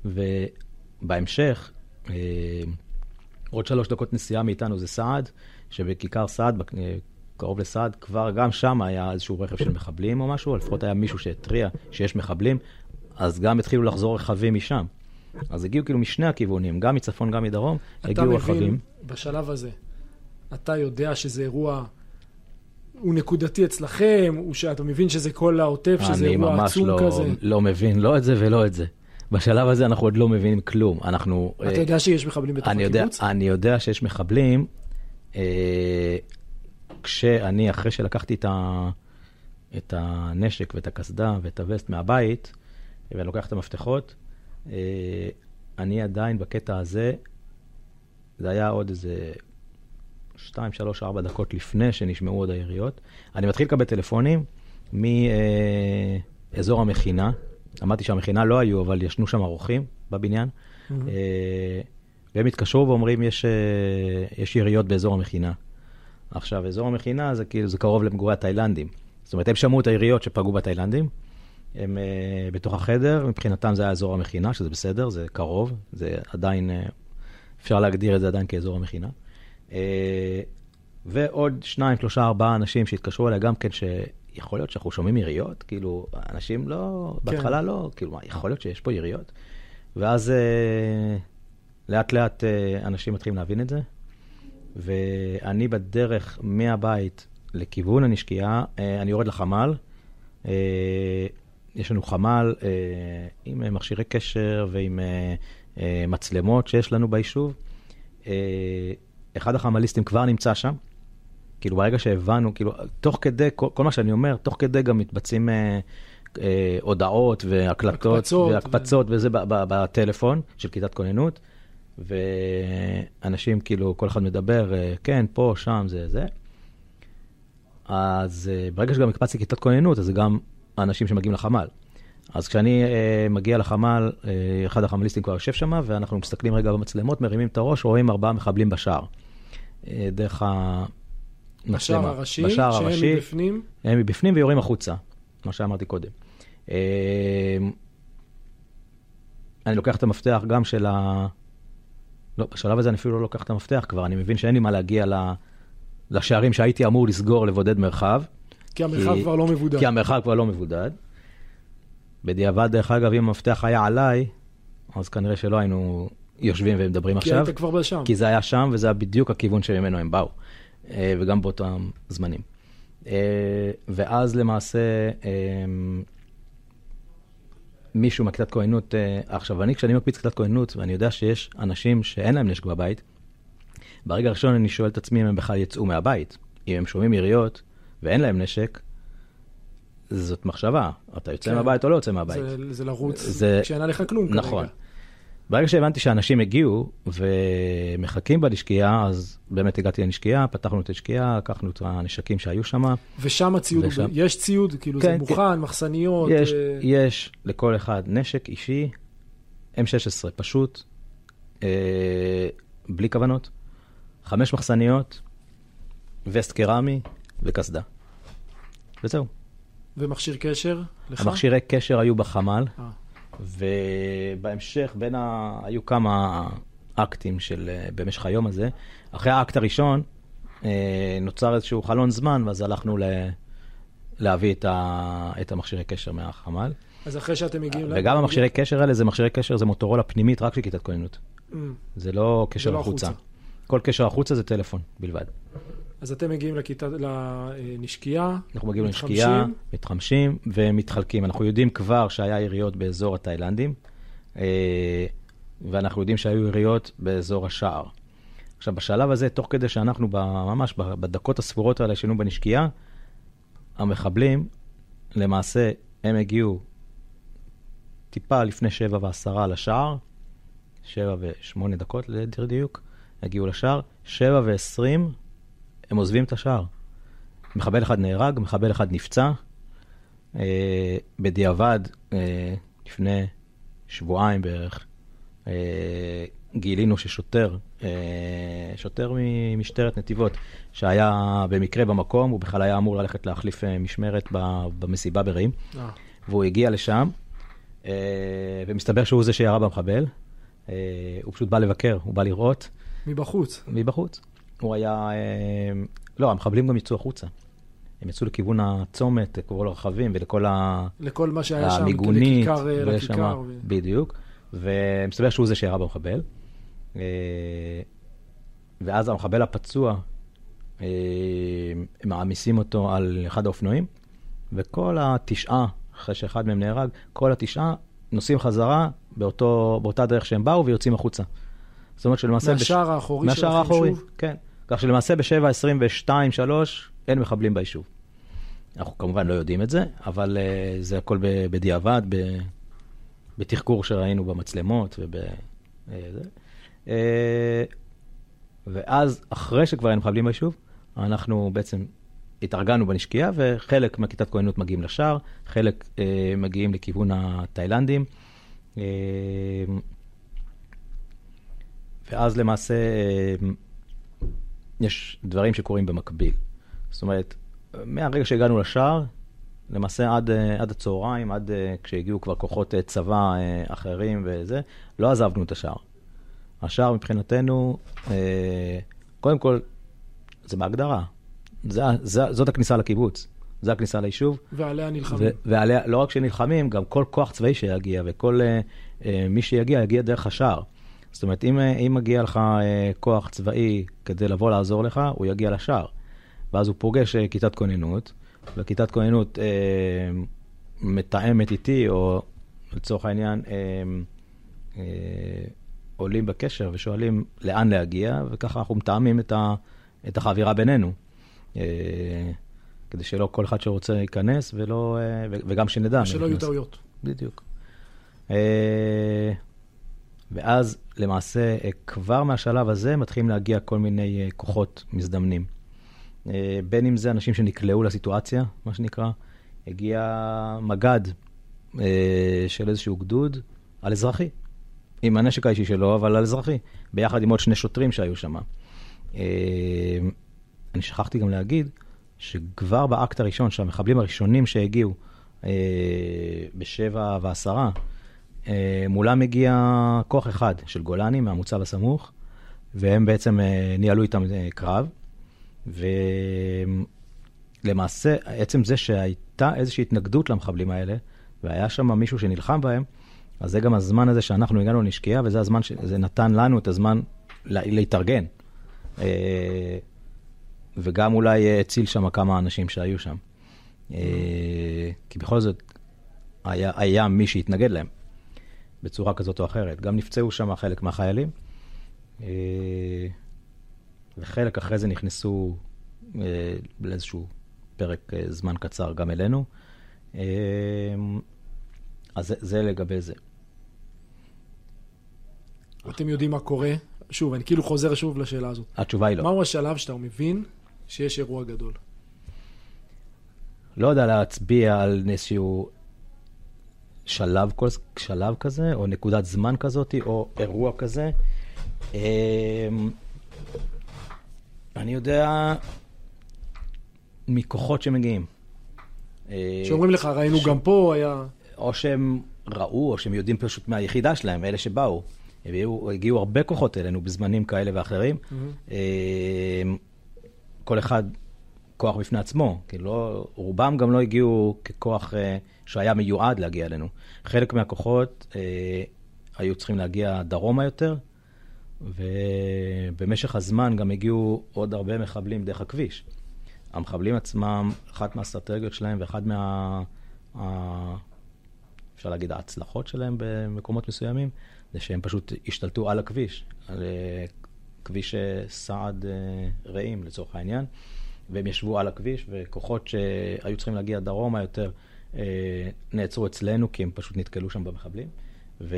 ובהמשך, אה, עוד שלוש דקות נסיעה מאיתנו זה סעד, שבכיכר סעד, קרוב לסעד, כבר גם שם היה איזשהו רכב של מחבלים או משהו, לפחות היה מישהו שהתריע שיש מחבלים, אז גם התחילו לחזור רכבים משם. אז הגיעו כאילו משני הכיוונים, גם מצפון, גם מדרום, הגיעו רכבים. אתה מבין, בשלב הזה, אתה יודע שזה אירוע, הוא נקודתי אצלכם, הוא שאתה מבין שזה כל העוטף, שזה אירוע עצום לא, כזה? אני ממש לא מבין, לא את זה ולא את זה. בשלב הזה אנחנו עוד לא מבינים כלום. אנחנו... אתה יודע שיש מחבלים בתוך הקיבוץ? יודע, אני יודע שיש מחבלים. אה, כשאני, אחרי שלקחתי את, ה, את הנשק ואת הקסדה ואת הווסט מהבית, ואני לוקח את המפתחות, אה, אני עדיין בקטע הזה, זה היה עוד איזה 2, 3, 4 דקות לפני שנשמעו עוד היריות. אני מתחיל לקבל טלפונים מאזור המכינה. אמרתי שהמכינה לא היו, אבל ישנו שם אורחים בבניין. Mhm. אה, והם התקשרו ואומרים, יש, אה, יש יריות באזור המכינה. עכשיו, אזור המכינה זה כאילו, זה קרוב למגורי התאילנדים. זאת אומרת, הם שמעו את היריות שפגעו בתאילנדים, הם uh, בתוך החדר, מבחינתם זה היה אזור המכינה, שזה בסדר, זה קרוב, זה עדיין, uh, אפשר להגדיר את זה עדיין כאזור המכינה. Uh, ועוד שניים, שלושה, ארבעה אנשים שהתקשרו אליי גם כן, שיכול להיות שאנחנו שומעים יריות, כאילו, אנשים לא, כן. בהתחלה לא, כאילו, מה, יכול להיות שיש פה יריות? ואז uh, לאט לאט uh, אנשים מתחילים להבין את זה, ואני בדרך מהבית לכיוון הנשקייה, אה, אני יורד לחמ"ל. אה, יש לנו חמ"ל אה, עם מכשירי קשר ועם מצלמות שיש לנו ביישוב. אחד החמ"ליסטים כבר נמצא שם. כאילו ברגע שהבנו, כאילו, תוך כדי, כל, כל מה שאני אומר, תוך כדי גם מתבצעים אה, אה, הודעות והקלטות הקפצות והקפצות וזה ב- ב- בטלפון של כיתת כוננות, ואנשים כאילו, כל אחד מדבר, אה, כן, פה, שם, זה, זה. אז אה, ברגע שגם הקפצתי כיתת כוננות, אז זה גם האנשים שמגיעים לחמ"ל. אז כשאני אה, מגיע לחמ"ל, אה, אחד החמ"ליסטים כבר יושב שם, ואנחנו מסתכלים רגע במצלמות, מרימים את הראש, רואים ארבעה מחבלים בשער. אה, דרך המצלמה. בשער הראשי, בשער שהם הראשי, מבפנים. הם מבפנים ויורים החוצה, מה שאמרתי קודם. אה, אני לוקח את המפתח גם של ה... לא, בשלב הזה אני אפילו לא לוקח את המפתח כבר, אני מבין שאין לי מה להגיע ל... לשערים שהייתי אמור לסגור לבודד מרחב. כי המרחב כי- כבר לא מבודד. כי המרחב כבר לא מבודד. בדיעבד, דרך אגב, אם המפתח היה עליי, אז כנראה שלא היינו יושבים ומדברים כי עכשיו. היית כבר בשם. כי זה היה שם, וזה היה בדיוק הכיוון שממנו הם באו, אה, וגם באותם זמנים. אה, ואז למעשה, אה, מישהו מהכיתת כהנות, אה, עכשיו, אני, כשאני מקפיץ כיתת כהנות, ואני יודע שיש אנשים שאין להם נשק בבית, ברגע הראשון אני שואל את עצמי אם הם בכלל יצאו מהבית. אם הם שומעים יריות ואין להם נשק, זאת מחשבה, אתה יוצא כן. מהבית או לא יוצא מהבית. זה, זה לרוץ זה- כשאין עליך כלום כרגע. נכון. ברגע שהבנתי שאנשים הגיעו ומחכים בנשקייה, אז באמת הגעתי לנשקייה, פתחנו את הנשקייה, לקחנו את הנשקים שהיו שם. ושם הציוד, ושם- יש ציוד, כאילו כן, זה מוכן, מחסניות. יש, אה, יש לכל אחד נשק אישי, M16 פשוט, אה, בלי כוונות, חמש מחסניות, וסט קרמי וקסדה. וזהו. ומכשיר קשר לך? המכשירי קשר היו בחמ"ל, אה. ובהמשך בין ה... היו כמה אקטים של... אה, במשך היום הזה. אחרי האקט הראשון אה, נוצר איזשהו חלון זמן, ואז הלכנו ל... להביא את, ה... את המכשירי קשר מהחמ"ל. אז אחרי שאתם מגיעים... וגם המכשירי קשר האלה זה מכשירי קשר, זה מוטורולה פנימית רק של כיתת כוננות. Mm. זה לא קשר לא החוצה. החוצה. כל קשר החוצה זה טלפון בלבד. אז אתם מגיעים לכיתה, לנשקייה, אנחנו מגיעים. לנשקייה, מתחמשים ומתחלקים. אנחנו יודעים כבר שהיה יריות באזור התאילנדים, אה, ואנחנו יודעים שהיו יריות באזור השער. עכשיו, בשלב הזה, תוך כדי שאנחנו ממש בדקות הספורות האלה שהיינו בנשקייה, המחבלים, למעשה, הם הגיעו טיפה לפני שבע ועשרה לשער, שבע ושמונה דקות ליתר דיוק, הגיעו לשער, שבע ועשרים, הם עוזבים את השער. מחבל אחד נהרג, מחבל אחד נפצע. אה, בדיעבד, אה, לפני שבועיים בערך, אה, גילינו ששוטר, אה, שוטר ממשטרת נתיבות, שהיה במקרה במקום, הוא בכלל היה אמור ללכת להחליף אה, משמרת ב- במסיבה ברעים, אה, והוא הגיע לשם, אה, ומסתבר שהוא זה שירה במחבל. אה, הוא פשוט בא לבקר, הוא בא לראות. מבחוץ. מבחוץ. הוא היה... אה, לא, המחבלים גם יצאו החוצה. הם יצאו לכיוון הצומת, לכל הרכבים ולכל ה- לכל מה שהיה שם, המיגונית. לכיכר, אה, לכיכר. ו- בדיוק. ומסתבר שהוא זה שירה במחבל. אה, ואז המחבל הפצוע, הם מעמיסים אותו על אחד האופנועים, וכל התשעה, אחרי שאחד מהם נהרג, כל התשעה נוסעים חזרה באותו, באותה דרך שהם באו ויוצאים החוצה. זאת אומרת שלמעשה... בש- מהשער האחורי מהשער של האחורי, היישוב. כן. כך שלמעשה ב-7, 22, 3, אין מחבלים ביישוב. אנחנו כמובן לא יודעים את זה, אבל uh, זה הכל בדיעבד, ב- בתחקור שראינו במצלמות וב... Uh. Uh, ואז, אחרי שכבר אין מחבלים ביישוב, אנחנו בעצם התארגנו בנשקייה, וחלק מהכיתת כהנות מגיעים לשער, חלק אה, מגיעים לכיוון התאילנדים. אה, ואז למעשה אה, יש דברים שקורים במקביל. זאת אומרת, מהרגע שהגענו לשער, למעשה עד, אה, עד הצהריים, עד אה, כשהגיעו כבר כוחות אה, צבא אחרים וזה, לא עזבנו את השער. השער מבחינתנו, קודם כל, זה בהגדרה. זה, זה, זאת הכניסה לקיבוץ, זה הכניסה ליישוב. ועליה נלחמים. ו- ועליה, לא רק שנלחמים, גם כל כוח צבאי שיגיע וכל מי שיגיע, יגיע דרך השער. זאת אומרת, אם, uh, אם מגיע לך uh, כוח צבאי כדי לבוא לעזור לך, הוא יגיע לשער. ואז הוא פוגש uh, כיתת כוננות, וכיתת כוננות uh, מתאמת איתי, או לצורך העניין, uh, uh, עולים בקשר ושואלים לאן להגיע, וככה אנחנו מתאמים את, ה, את החבירה בינינו. Uh, כדי שלא כל אחד שרוצה ייכנס, ולא, אה, וגם שנדע. שלא יהיו טעויות. בדיוק. אה, ואז למעשה, אה, כבר מהשלב הזה מתחילים להגיע כל מיני כוחות מזדמנים. בין אם זה אנשים שנקלעו לסיטואציה, מה שנקרא, הגיע מג"ד של איזשהו גדוד על אזרחי, עם הנשק האישי שלו, אבל על אזרחי, ביחד עם עוד שני שוטרים שהיו שם. אני שכחתי גם להגיד, שכבר באקט הראשון, שהמחבלים הראשונים שהגיעו אה, בשבע ועשרה, אה, מולם הגיע כוח אחד של גולני מהמוצב הסמוך, והם בעצם אה, ניהלו איתם אה, קרב. ולמעשה, עצם זה שהייתה איזושהי התנגדות למחבלים האלה, והיה שם מישהו שנלחם בהם, אז זה גם הזמן הזה שאנחנו הגענו לנשקייה, וזה הזמן שזה נתן לנו את הזמן להתארגן. אה, וגם אולי אה, הציל שם כמה אנשים שהיו שם. אה, כי בכל זאת, היה, היה מי שהתנגד להם בצורה כזאת או אחרת. גם נפצעו שם חלק מהחיילים, אה, וחלק אחרי זה נכנסו לאיזשהו פרק זמן קצר גם אלינו. אז זה, זה לגבי זה. אתם יודעים מה קורה? שוב, אני כאילו חוזר שוב לשאלה הזאת. התשובה היא לא. מהו השלב שאתה מבין שיש אירוע גדול? לא יודע להצביע על איזשהו שלב, שלב כזה, או נקודת זמן כזאת, או אירוע כזה. אמ, אני יודע מכוחות שמגיעים. אה, שאומרים לך, ראינו ש... גם פה, היה... או שהם ראו, או שהם יודעים פשוט מהיחידה שלהם, אלה שבאו. הגיעו, הגיעו הרבה כוחות אלינו בזמנים כאלה ואחרים. Mm-hmm. כל אחד כוח בפני עצמו, כי לא, רובם גם לא הגיעו ככוח אה, שהיה מיועד להגיע אלינו. חלק מהכוחות אה, היו צריכים להגיע דרומה יותר, ובמשך הזמן גם הגיעו עוד הרבה מחבלים דרך הכביש. המחבלים עצמם, אחת מהאסטרטגיות שלהם ואחת מה... ה... אפשר להגיד ההצלחות שלהם במקומות מסוימים, זה שהם פשוט השתלטו על הכביש, על אה, כביש אה, סעד אה, רעים לצורך העניין, והם ישבו על הכביש, וכוחות שהיו צריכים להגיע דרומה יותר אה, נעצרו אצלנו, כי הם פשוט נתקלו שם במחבלים, ו...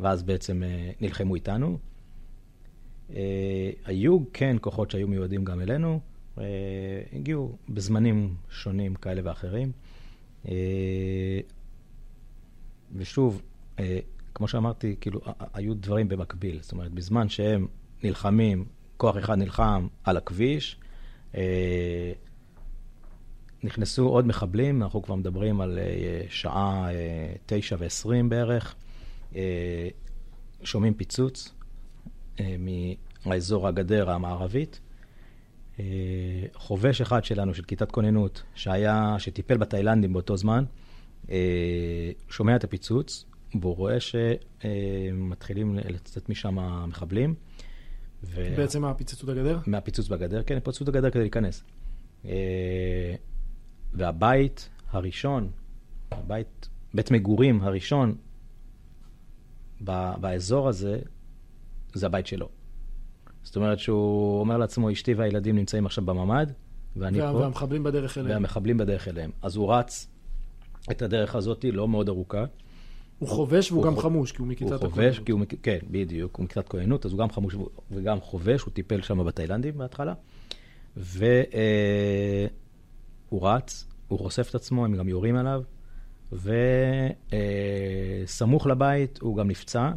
ואז בעצם נלחמו איתנו. היו כן כוחות שהיו מיועדים גם אלינו, הגיעו בזמנים שונים כאלה ואחרים. ושוב, כמו שאמרתי, כאילו, היו דברים במקביל. זאת אומרת, בזמן שהם נלחמים, כוח אחד נלחם על הכביש, אה, נכנסו עוד מחבלים, אנחנו כבר מדברים על אה, שעה אה, תשע ועשרים בערך, אה, שומעים פיצוץ אה, מאזור הגדר המערבית. אה, חובש אחד שלנו, של כיתת כוננות, שהיה, שטיפל בתאילנדים באותו זמן, אה, שומע את הפיצוץ, והוא רואה שמתחילים לצאת משם המחבלים. ו... בעצם מהפיצוץ בגדר? מהפיצוץ בגדר, כן, פיצצו את הגדר כדי להיכנס. אה, והבית הראשון, הבית, בית מגורים הראשון באזור הזה, זה הבית שלו. זאת אומרת שהוא אומר לעצמו, אשתי והילדים נמצאים עכשיו בממ"ד, ואני וה, פה. והמחבלים בדרך אליהם. והמחבלים בדרך אליהם. אז הוא רץ את הדרך הזאת, לא מאוד ארוכה. הוא חובש והוא גם חמוש, כי הוא מכיתת הכהנות. הוא חובש, כי הוא, כן, בדיוק, הוא מכיתת כהנות, אז הוא גם חמוש וגם חובש, הוא טיפל שם בתאילנדים בהתחלה. והוא רץ, הוא חושף את עצמו, הם גם יורים עליו, וסמוך לבית הוא גם נפצע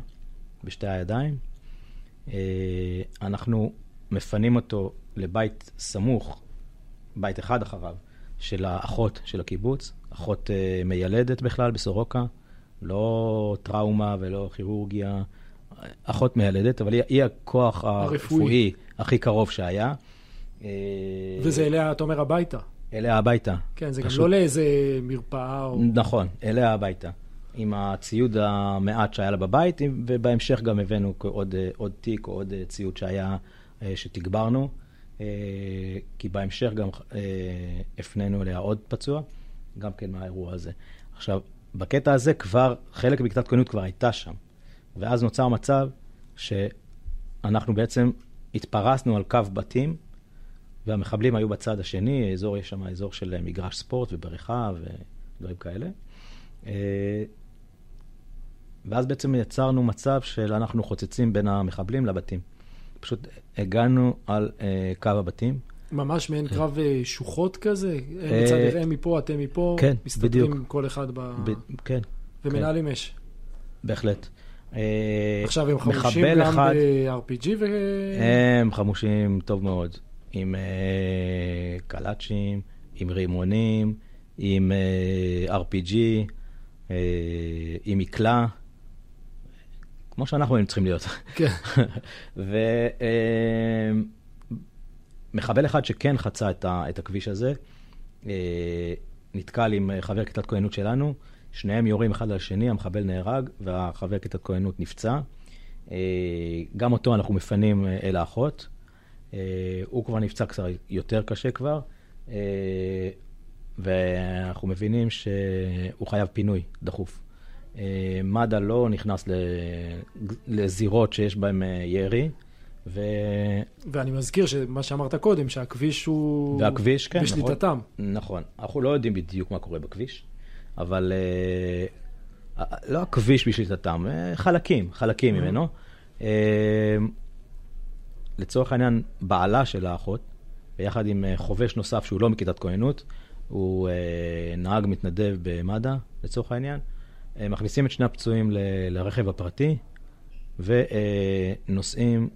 בשתי הידיים. אה, אנחנו מפנים אותו לבית סמוך, בית אחד אחריו, של האחות של הקיבוץ, אחות אה, מיילדת בכלל בסורוקה, לא טראומה ולא כירורגיה, אחות מיילדת, אבל היא, היא הכוח הרפואי הכי קרוב שהיה. אה, וזה אליה, אתה אומר, הביתה. אליה הביתה. כן, זה פשוט... גם לא לאיזה מרפאה או... נכון, אליה הביתה. עם הציוד המעט שהיה לה בבית, ובהמשך גם הבאנו עוד, עוד תיק או עוד ציוד שהיה, שתגברנו, כי בהמשך גם הפנינו אליה עוד פצוע, גם כן מהאירוע הזה. עכשיו, בקטע הזה כבר, חלק מכיתת כהנות כבר הייתה שם, ואז נוצר מצב שאנחנו בעצם התפרסנו על קו בתים, והמחבלים היו בצד השני, אזור, יש שם אזור של מגרש ספורט ובריכה ודברים כאלה. ואז בעצם יצרנו מצב של אנחנו חוצצים בין המחבלים לבתים. פשוט הגענו על uh, קו הבתים. ממש מעין קרב uh, שוחות כזה? מצד הם מפה, אתם מפה? כן, בדיוק. מסתכלים כל אחד ב... ב... כן. ומנהלים כן. אש. בהחלט. עכשיו הם חמושים גם אחד, ב-RPG ו... הם חמושים טוב מאוד. עם uh, קלאצ'ים, עם רימונים, עם uh, RPG, uh, עם מקלע. כמו שאנחנו היינו צריכים להיות. כן. ומחבל אחד שכן חצה את, ה, את הכביש הזה, אה, נתקל עם חבר כיתת כהנות שלנו, שניהם יורים אחד על השני, המחבל נהרג והחבר כיתת כהנות נפצע. אה, גם אותו אנחנו מפנים אה, אל האחות. הוא כבר נפצע קצת יותר קשה כבר, ואנחנו מבינים שהוא חייב פינוי דחוף. אה, מד"א לא נכנס לזירות שיש בהן אה, ירי. ו... ואני מזכיר שמה שאמרת קודם, שהכביש הוא והכביש, כן, בשליטתם. נכון, נכון. אנחנו לא יודעים בדיוק מה קורה בכביש, אבל uh, לא הכביש בשליטתם, חלקים, חלקים mm-hmm. ממנו. Uh, לצורך העניין, בעלה של האחות, ביחד עם חובש נוסף שהוא לא מכיתת כהנות, הוא uh, נהג מתנדב במד"א, לצורך העניין. מכניסים את שני הפצועים ל- לרכב הפרטי ונוסעים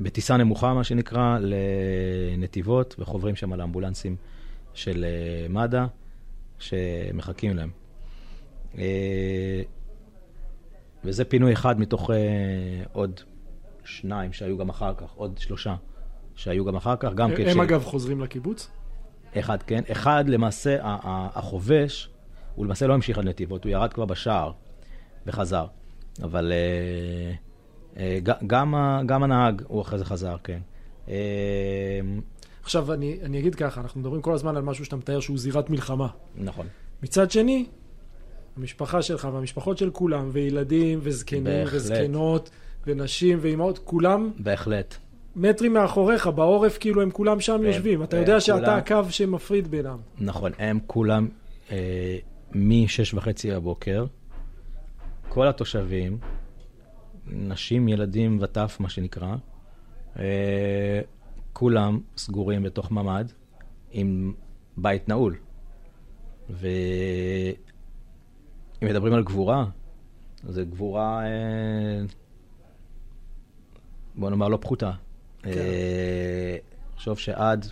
בטיסה נמוכה, מה שנקרא, לנתיבות וחוברים שם על האמבולנסים של אה, מד"א שמחכים להם. אה, וזה פינוי אחד מתוך אה, עוד שניים שהיו גם אחר כך, עוד שלושה שהיו גם אחר כך, גם הם כש... אגב חוזרים לקיבוץ? אחד, כן. אחד, למעשה, החובש הוא למעשה לא המשיך עד נתיבות, הוא ירד כבר בשער וחזר. אבל אה, גם, גם הנהג, הוא אחרי זה חזר, כן. אה, עכשיו, אני, אני אגיד ככה, אנחנו מדברים כל הזמן על משהו שאתה מתאר שהוא זירת מלחמה. נכון. מצד שני, המשפחה שלך והמשפחות של כולם, וילדים וזקנים בהחלט. וזקנות ונשים ואימהות, כולם... בהחלט. מטרים מאחוריך, בעורף, כאילו הם כולם שם הם, יושבים. אתה יודע שאתה כולם... הקו שמפריד בינם. נכון, הם כולם אה, מ-6 וחצי בבוקר, כל התושבים, נשים, ילדים וטף, מה שנקרא, אה, כולם סגורים בתוך ממ"ד עם בית נעול. ואם מדברים על גבורה, זו גבורה, אה, בוא נאמר, לא פחותה. כן. חשוב שעד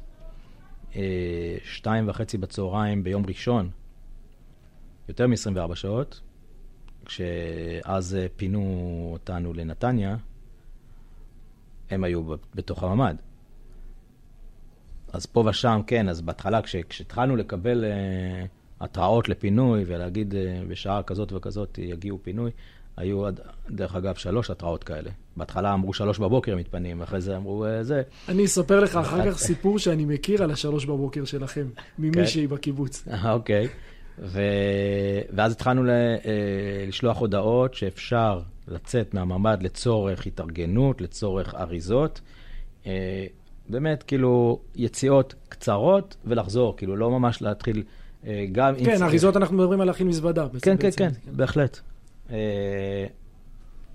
שתיים וחצי בצהריים ביום ראשון, יותר מ-24 שעות, כשאז אה, פינו אותנו לנתניה, הם היו בתוך הממ"ד. אז פה ושם, כן, אז בהתחלה, כשהתחלנו לקבל uh, התראות לפינוי ולהגיד uh, בשעה כזאת וכזאת יגיעו פינוי, היו, דרך אגב, שלוש התראות כאלה. בהתחלה אמרו שלוש בבוקר מתפנים, אחרי זה אמרו uh, זה. אני אספר לך אחר כך סיפור שאני מכיר על השלוש בבוקר שלכם, ממישהי כן. בקיבוץ. אוקיי. ו... ואז התחלנו ל... אה, לשלוח הודעות שאפשר לצאת מהממ"ד לצורך התארגנות, לצורך אריזות. אה, באמת, כאילו, יציאות קצרות ולחזור, כאילו, לא ממש להתחיל אה, גם... כן, אריזות אנחנו מדברים על להכין מזוודה. כן, כן, כן, בהחלט.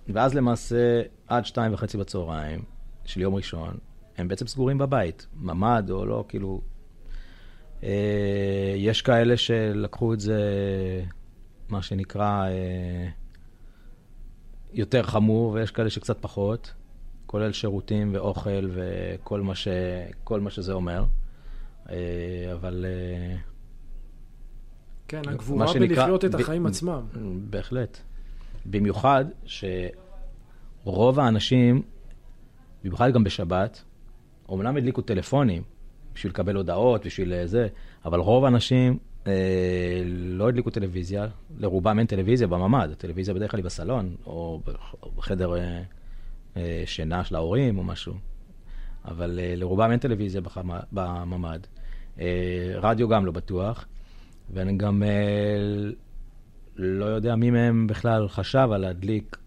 ואז למעשה, עד שתיים וחצי בצהריים של יום ראשון, הם בעצם סגורים בבית, ממ"ד או לא, כאילו... אה, יש כאלה שלקחו את זה, מה שנקרא, אה, יותר חמור, ויש כאלה שקצת פחות, כולל שירותים ואוכל וכל מה, ש... מה שזה אומר. אה, אבל... כן, הגבורה שנקרא- בלחיות את החיים ב- עצמם. בהחלט. במיוחד שרוב האנשים, במיוחד גם בשבת, אומנם הדליקו טלפונים בשביל לקבל הודעות, בשביל אה, זה, אבל רוב האנשים אה, לא הדליקו טלוויזיה, לרובם אין טלוויזיה בממ"ד, הטלוויזיה בדרך כלל היא בסלון, או בח- בחדר אה, אה, שינה של ההורים או משהו, אבל אה, לרובם אין טלוויזיה בחמ- בממ"ד. אה, רדיו גם לא בטוח, ואני גם אה, לא יודע מי מהם בכלל חשב על להדליק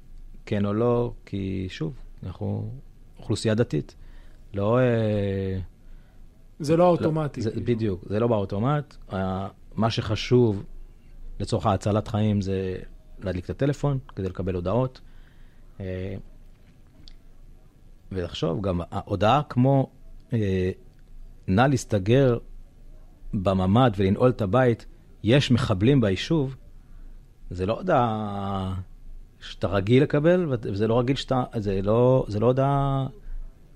כן או לא, כי שוב, אנחנו אוכלוסייה דתית. לא... אה, זה לא אוטומטי. זה, כאילו. בדיוק, זה לא באוטומט. מה שחשוב לצורך ההצלת חיים זה להדליק את הטלפון כדי לקבל הודעות. אה, ולחשוב, גם ההודעה כמו אה, נא להסתגר בממ"ד ולנעול את הבית, יש מחבלים ביישוב, זה לא הודעה שאתה רגיל לקבל, וזה לא רגיל שאתה, זה לא, זה לא הודעה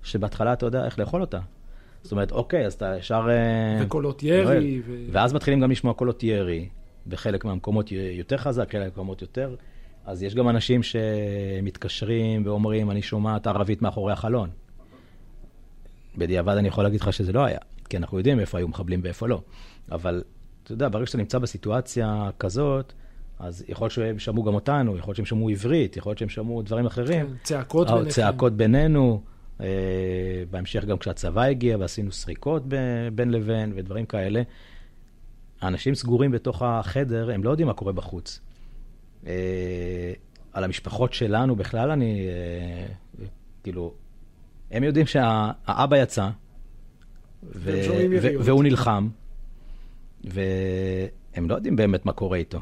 שבהתחלה אתה יודע איך לאכול אותה. זאת אומרת, אוקיי, אז אתה ישר... אה, וקולות. ירי. ו... ואז מתחילים גם לשמוע קולות ירי, בחלק מהמקומות יותר חזק, חלק מהמקומות יותר. אז יש גם אנשים שמתקשרים ואומרים, אני שומעת ערבית מאחורי החלון. בדיעבד אני יכול להגיד לך שזה לא היה, כי אנחנו יודעים איפה היו מחבלים ואיפה לא. אבל אתה יודע, ברגע שאתה נמצא בסיטואציה כזאת, אז יכול להיות שהם שמעו גם אותנו, יכול להיות שהם שמעו עברית, יכול להיות שהם שמעו דברים אחרים. כן, צעקות או ביניכם. צעקות בינינו. אה, בהמשך גם כשהצבא הגיע ועשינו סריקות בין לבין ודברים כאלה. האנשים סגורים בתוך החדר, הם לא יודעים מה קורה בחוץ. אה, על המשפחות שלנו בכלל אני, אה, כאילו, הם יודעים שהאבא יצא, ו- ו-. והוא נלחם, והם לא יודעים באמת מה קורה איתו.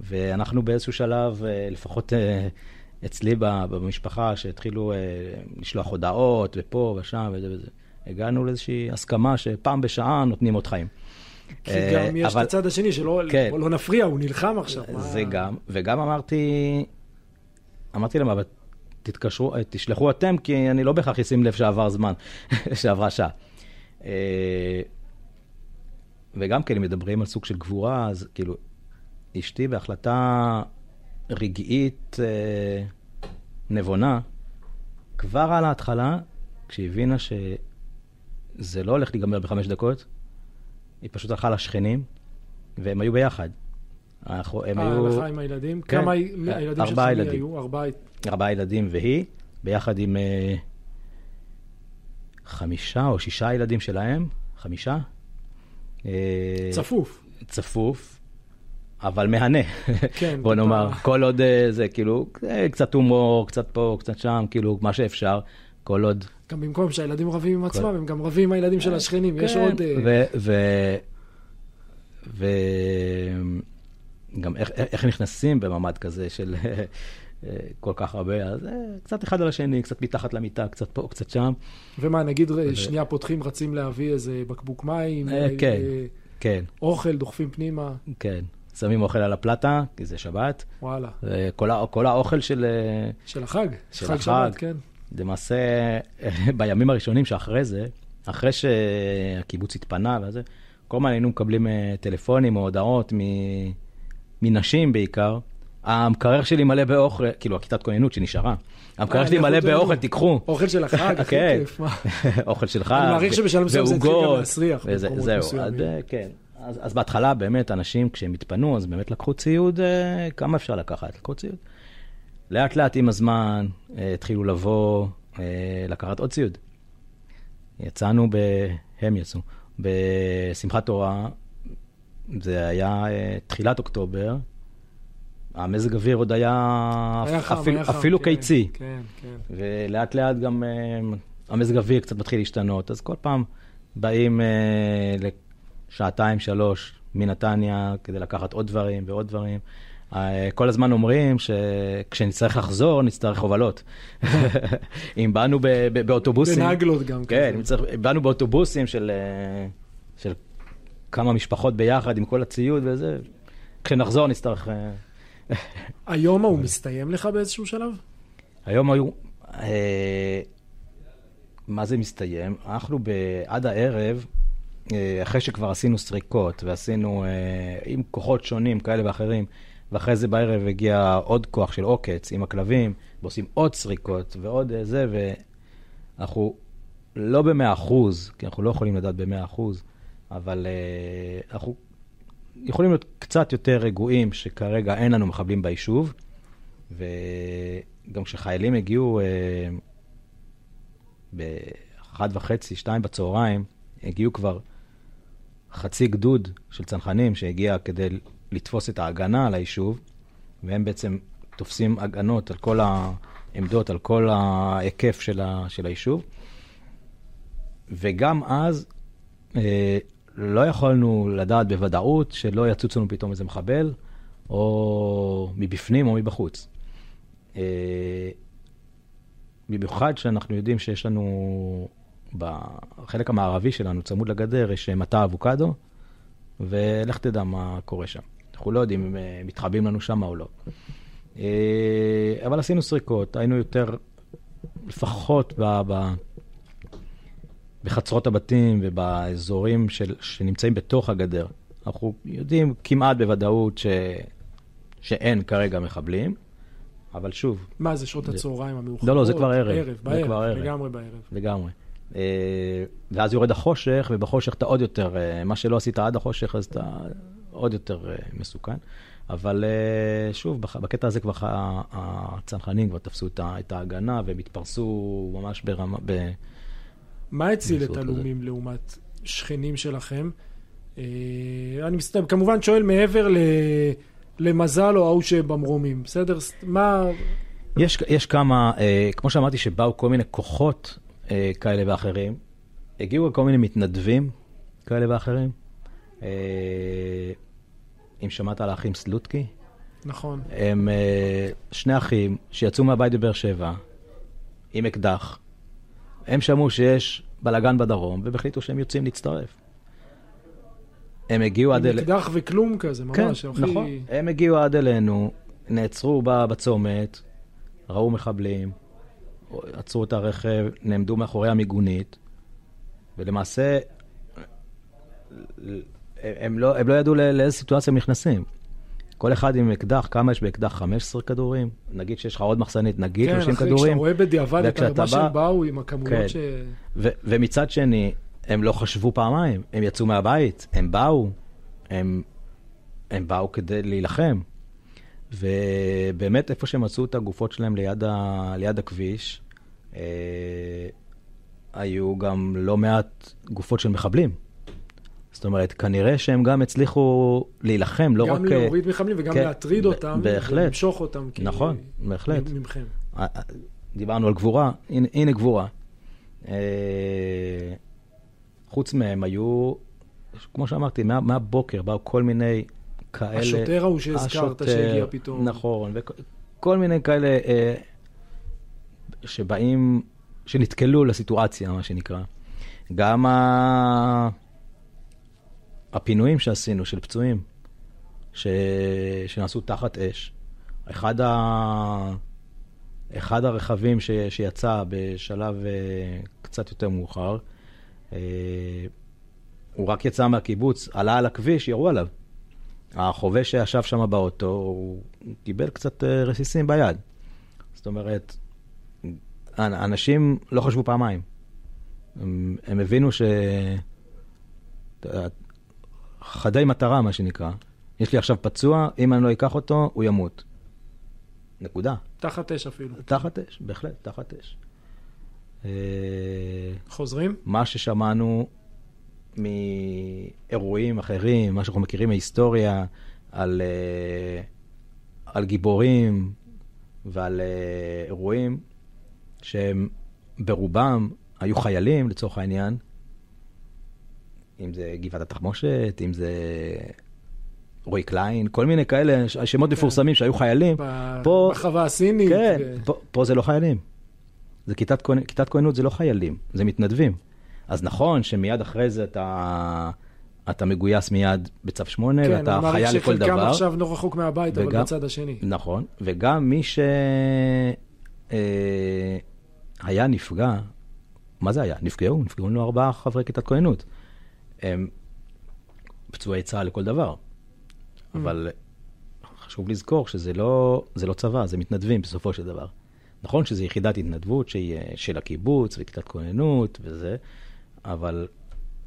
ואנחנו באיזשהו שלב, לפחות אצלי במשפחה, שהתחילו אה, לשלוח הודעות, ופה ושם וזה וזה, הגענו לאיזושהי הסכמה שפעם בשעה נותנים עוד חיים. כי אה, גם יש את הצד השני שלא כן. לא נפריע, הוא נלחם עכשיו. מה- זה גם, וגם אמרתי, אמרתי להם, אבל תתקשרו, אה, תשלחו אתם, כי אני לא בהכרח אשים לב שעבר זמן, שעברה שעה. אה, וגם כן, אם מדברים על סוג של גבורה, אז כאילו, אשתי בהחלטה רגעית אה, נבונה, כבר על ההתחלה, כשהיא הבינה שזה לא הולך להיגמר בחמש דקות, היא פשוט הלכה לשכנים, והם היו ביחד. אנחנו, הם אה, היו הלכה עם הילדים? כן. כמה הי- הילדים של ארבעה סמי ילדים. היו? ארבעה. ארבעה ילדים והיא, ביחד עם אה, חמישה או שישה ילדים שלהם, חמישה. אה, צפוף. צפוף, אבל מהנה. כן, בוא. נאמר, כל עוד אה, זה כאילו, אה, קצת הומור, קצת פה, קצת שם, כאילו, מה שאפשר, כל עוד... גם במקום שהילדים רבים עם עצמם, הם גם רבים עם הילדים של השכנים. יש כן, עוד... אה, ו... ו... ו... גם איך, איך נכנסים בממ"ד כזה של אה, כל כך הרבה, אז אה, קצת אחד על השני, קצת מתחת למיטה, קצת פה, קצת שם. ומה, נגיד אה, שנייה פותחים, רצים להביא איזה בקבוק מים, אה, אה, כן. אה, כן, אוכל, דוחפים פנימה, כן. שמים אוכל על הפלטה, כי זה שבת. וואלה. וכל ה- כל האוכל של... אה, של החג. של חג החג. שבת, כן. למעשה, בימים הראשונים שאחרי זה, אחרי שהקיבוץ התפנה וזה, כל הזמן היינו מקבלים אה, טלפונים או הודעות מ- מנשים בעיקר. המקרר שלי מלא באוכל, כאילו הכיתת כוננות שנשארה. המקרר אה, שלי מלא. באוכל, תיקחו. אוכל של החג, הכי כן. כיף. מה? אוכל שלך, אני מעריך שבשלב מסוים זה התחיל גם להסריח זהו, אה, כן. אז, אז בהתחלה באמת אנשים כשהם התפנו, אז באמת לקחו ציוד, אה, כמה אפשר לקחת? לקחו ציוד. לאט לאט עם הזמן אה, התחילו לבוא, אה, לקחת עוד ציוד. יצאנו, ב... הם יצאו, בשמחת תורה, זה היה אה, תחילת אוקטובר, המזג אוויר עוד היה, היה חם, אפילו, היה חם, אפילו כן, קיצי. כן, כן. ולאט לאט גם אה, המזג אוויר קצת מתחיל להשתנות, אז כל פעם באים אה, לשעתיים, שלוש מנתניה כדי לקחת עוד דברים ועוד דברים. אה, כל הזמן אומרים שכשנצטרך לחזור, נצטרך הובלות. אם באנו ב- ב- באוטובוסים... בנגלות גם כן, צריך- באנו באוטובוסים של, אה, של כמה משפחות ביחד עם כל הציוד וזה, כשנחזור נצטרך... אה, היום ההוא מסתיים לך באיזשהו שלב? היום היו... אה, מה זה מסתיים? אנחנו ב, עד הערב, אחרי שכבר עשינו סריקות ועשינו אה, עם כוחות שונים כאלה ואחרים, ואחרי זה בערב הגיע עוד כוח של עוקץ עם הכלבים, ועושים עוד סריקות ועוד אה, זה, ואנחנו לא במאה אחוז, כי אנחנו לא יכולים לדעת במאה אחוז, אבל אה, אנחנו יכולים להיות קצת יותר רגועים שכרגע אין לנו מחבלים ביישוב, וגם כשחיילים הגיעו אה, באחת וחצי, שתיים בצהריים, הגיעו כבר חצי גדוד של צנחנים שהגיע כדי לתפוס את ההגנה על היישוב, והם בעצם תופסים הגנות על כל העמדות, על כל ההיקף של, ה, של היישוב. וגם אז אה, לא יכולנו לדעת בוודאות שלא יצוץ לנו פתאום איזה מחבל, או מבפנים או מבחוץ. אה, במיוחד שאנחנו יודעים שיש לנו, בחלק המערבי שלנו, צמוד לגדר, יש מטע אבוקדו, ולך תדע מה קורה שם. אנחנו לא יודעים אם אה, מתחבאים לנו שם או לא. אה, אבל עשינו סריקות, היינו יותר, לפחות ב, ב, בחצרות הבתים ובאזורים של, שנמצאים בתוך הגדר. אנחנו יודעים כמעט בוודאות ש, שאין כרגע מחבלים, אבל שוב, מה זה, שעות זה- הצהריים המאוחרות? לא, לא, זה כבר ערב. ערב, בערב, כבר ערב. לגמרי בערב. לגמרי. אה, ואז יורד החושך, ובחושך אתה עוד יותר, אה, מה שלא עשית עד החושך, אז אתה עוד יותר אה, מסוכן. אבל שוב, בקטע הזה כבר הצנחנים כבר תפסו את ההגנה, והם התפרסו ממש ברמה, ב... מה הציל את. הלאומים לעומת שכנים שלכם? אני מסתכל, כמובן שואל מעבר ל... למזל או ההוא שבמרומים, בסדר? מה... יש, יש כמה, אה, כמו שאמרתי, שבאו כל מיני כוחות אה, כאלה ואחרים. הגיעו כל מיני מתנדבים כאלה ואחרים. אה, אם שמעת על האחים סלוטקי, נכון. הם אה, שני אחים שיצאו מהבית בבאר שבע עם אקדח. הם שמעו שיש בלאגן בדרום, והם החליטו שהם יוצאים להצטרף. הם הגיעו עד עם אל... אקדח וכלום כזה, כן, ממש. הכי- נכון. הם הגיעו עד אלינו, נעצרו בצומת, ראו מחבלים, עצרו את הרכב, נעמדו מאחורי המיגונית, ולמעשה הם לא, הם לא ידעו לא, לאיזה סיטואציה הם נכנסים. כל אחד עם אקדח, כמה יש באקדח? 15 כדורים? נגיד שיש לך עוד מחסנית, נגיד כן, 30 אחרי כדורים. כשאתה רואה בדיעבד את מה שהם באו עם הכמויות כן. ש... ו- ומצד שני, הם לא חשבו פעמיים, הם יצאו מהבית, הם באו, הם, הם באו כדי להילחם. ובאמת, איפה שהם מצאו את הגופות שלהם ליד, ה- ליד הכביש, היו גם לא מעט גופות של מחבלים. זאת אומרת, כנראה שהם גם הצליחו להילחם, לא רק... גם להוריד מחבלים וגם כן, להטריד אותם, בהחלט. ולמשוך אותם. כי- נכון, בהחלט. מ- ממכם. אה, אה, דיברנו על גבורה, הנה, הנה גבורה. אה, חוץ מהם היו, כמו שאמרתי, מה, מהבוקר באו כל מיני כאלה... השוטר ההוא שהזכרת השוטר, שהגיע פתאום. נכון, וכל מיני כאלה אה, שבאים, שנתקלו לסיטואציה, מה שנקרא. גם ה... הפינויים שעשינו של פצועים, ש... שנעשו תחת אש. אחד, ה... אחד הרכבים ש... שיצא בשלב uh, קצת יותר מאוחר, uh, הוא רק יצא מהקיבוץ, עלה על הכביש, ירו עליו. החובש שישב שם באוטו, הוא קיבל קצת uh, רסיסים ביד. זאת אומרת, אנשים לא חשבו פעמיים. הם, הם הבינו ש... חדי מטרה, מה שנקרא. יש לי עכשיו פצוע, אם אני לא אקח אותו, הוא ימות. נקודה. תחת אש אפילו. תחת אש, בהחלט, תחת אש. אה, חוזרים? מה ששמענו מאירועים אחרים, מה שאנחנו מכירים מהיסטוריה, על, אה, על גיבורים ועל אה, אירועים שהם ברובם היו חיילים, לצורך העניין, אם זה גבעת התחמושת, אם זה רועי קליין, כל מיני כאלה, ש- שמות מפורסמים שהיו חיילים. ב- פה- בחווה הסינית. כן, ו- פה, פה זה לא חיילים. זה כיתת, כהנ- כיתת כהנות זה לא חיילים, זה מתנדבים. אז נכון שמיד אחרי זה אתה, אתה מגויס מיד בצו 8, כן, ואתה אני מעריך חייל לכל שחלקם דבר. עכשיו לא רחוק מהבית, אבל וגם- בצד השני. נכון, וגם מי שהיה נפגע, מה זה היה? נפגעו, נפגעו לנו ארבעה חברי כיתת כהנות. הם פצועי צה"ל לכל דבר. אבל חשוב לזכור שזה לא, זה לא צבא, זה מתנדבים בסופו של דבר. נכון שזו יחידת התנדבות שהיא אה, של הקיבוץ וכיתת כהנות וזה, אבל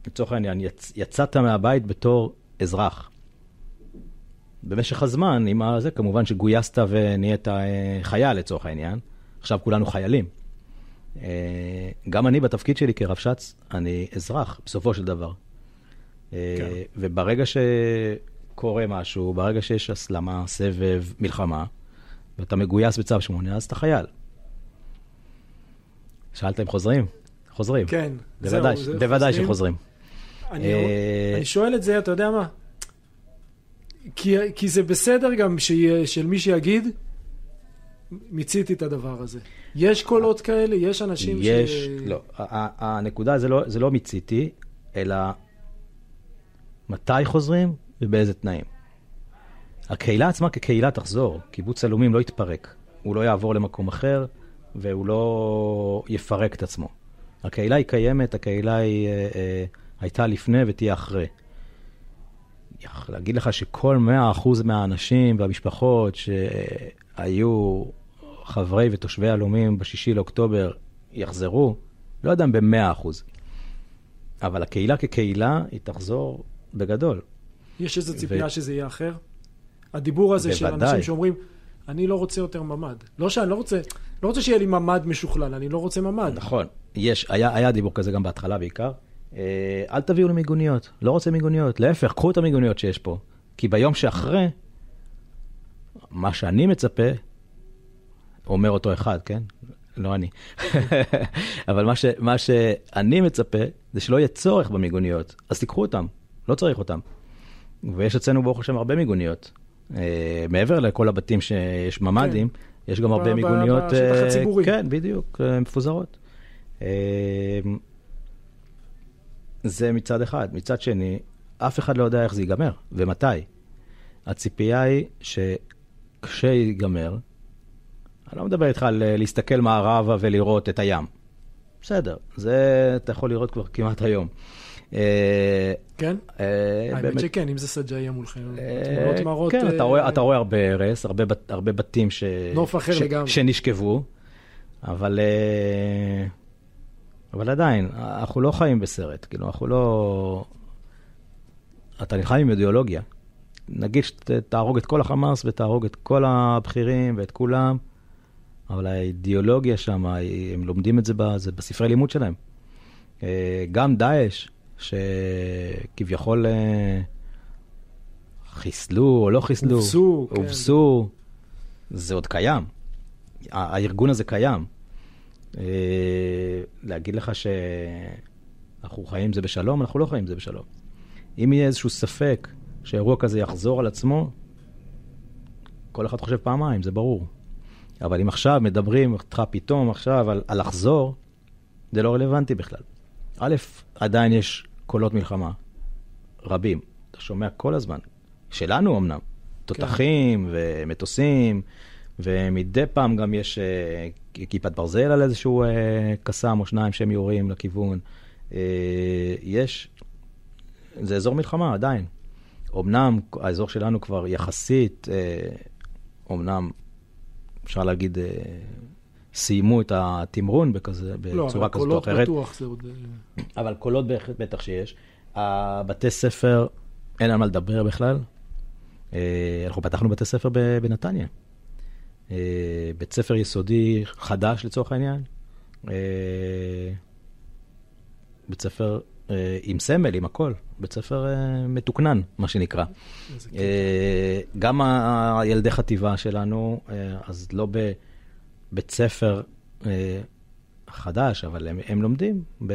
לצורך העניין, יצ, יצאת מהבית בתור אזרח. במשך הזמן, עם הזה, כמובן שגויסת ונהיית אה, חייל לצורך העניין. עכשיו כולנו חיילים. אה, גם אני בתפקיד שלי כרבש"ץ, אני אזרח, בסופו של דבר. אה, כן. וברגע שקורה משהו, ברגע שיש הסלמה, סבב, מלחמה, ואתה מגויס בצו 8, אז אתה חייל. שאלת אם חוזרים? חוזרים. כן. בוודאי, זהו, זה בוודאי חוזרים. שחוזרים. אני, אה, אני שואל את זה, אתה יודע מה? כי, כי זה בסדר גם שיהיה, של מי שיגיד, מיציתי את הדבר הזה. יש קולות כאלה, יש אנשים יש, ש... לא, ה- ה- הנקודה זה לא, זה לא מיציתי, אלא מתי חוזרים ובאיזה תנאים. הקהילה עצמה כקהילה תחזור, קיבוץ עלומים לא יתפרק, הוא לא יעבור למקום אחר והוא לא יפרק את עצמו. הקהילה היא קיימת, הקהילה היא אה, אה, הייתה לפני ותהיה אחרי. להגיד לך שכל 100% מהאנשים והמשפחות שהיו חברי ותושבי עלומים בשישי לאוקטובר יחזרו, לא יודע אם ב-100%. אבל הקהילה כקהילה היא תחזור בגדול. יש איזו ציפייה ו- שזה יהיה אחר? הדיבור הזה של בוודאי. אנשים שאומרים, אני לא רוצה יותר ממ"ד. לא שאני לא רוצה, לא רוצה שיהיה לי ממ"ד משוכלל, אני לא רוצה ממ"ד. נכון, יש, היה, היה דיבור כזה גם בהתחלה בעיקר. אה, אל תביאו לי מיגוניות, לא רוצה מיגוניות, להפך, קחו את המיגוניות שיש פה. כי ביום שאחרי, מה שאני מצפה, אומר אותו אחד, כן? לא אני. אבל מה, ש, מה שאני מצפה, זה שלא יהיה צורך במיגוניות, אז תיקחו אותם, לא צריך אותם. ויש אצלנו ברוך השם הרבה מיגוניות. אה, מעבר לכל הבתים שיש ממ"דים, יש גם הרבה מיגוניות, בשטח אה, הציבורי. כן, בדיוק, אה, מפוזרות. אה, זה מצד אחד. מצד שני, אף אחד לא יודע איך זה ייגמר ומתי. הציפייה היא שכשייגמר, אני לא מדבר איתך על אה, להסתכל מערבה ולראות את הים. בסדר, זה אתה יכול לראות כבר כמעט היום. אה, כן? אה, האמת שכן, אם זה סג'איה מולכם. תמונות מראות... כן, אתה רואה, הרבה הרס, הרבה, בת- הרבה בתים. שנשכבו, אבל, אבל עדיין, אנחנו לא חיים בסרט, כאילו, אנחנו לא... אתה נלחם עם אידיאולוגיה. נגיד שתהרוג את כל החמאס ותהרוג את כל הבכירים ואת כולם, אבל האידיאולוגיה שם, הם לומדים את זה, זה בספרי לימוד שלהם. אה, גם דאעש, שכביכול אה, חיסלו או לא חיסלו, הובסו, כן. הובסו, זה עוד קיים. הארגון הזה קיים. אה, להגיד לך שאנחנו חיים זה בשלום, אנחנו לא חיים זה בשלום. אם יהיה איזשהו ספק שאירוע כזה יחזור על עצמו, כל אחד חושב פעמיים, זה ברור. אבל אם עכשיו מדברים איתך פתאום עכשיו על, על לחזור, זה לא רלוונטי בכלל. א', עדיין יש קולות מלחמה, רבים. אתה שומע כל הזמן. שלנו אמנם. תותחים ומטוסים, ומדי פעם גם יש אה, כיפת ברזל על איזשהו אה, קסאם או שניים שהם יורים לכיוון. אה, יש, זה אזור מלחמה עדיין. אמנם האזור שלנו כבר יחסית, אה, אמנם אפשר להגיד, אה, סיימו את התמרון בכזה, לא, בצורה אבל כזאת או קולות אחרת. בטוח זה עוד... אה, אבל קולות בטח שיש. הבתי ספר, אין על מה לדבר בכלל. אה, אנחנו פתחנו בתי ספר בנתניה. אה, בית ספר יסודי חדש לצורך העניין. אה, בית ספר אה, עם סמל, עם הכל. בית ספר אה, מתוקנן, מה שנקרא. אה, גם הילדי חטיבה שלנו, אה, אז לא בבית ספר אה, חדש, אבל הם, הם לומדים ב,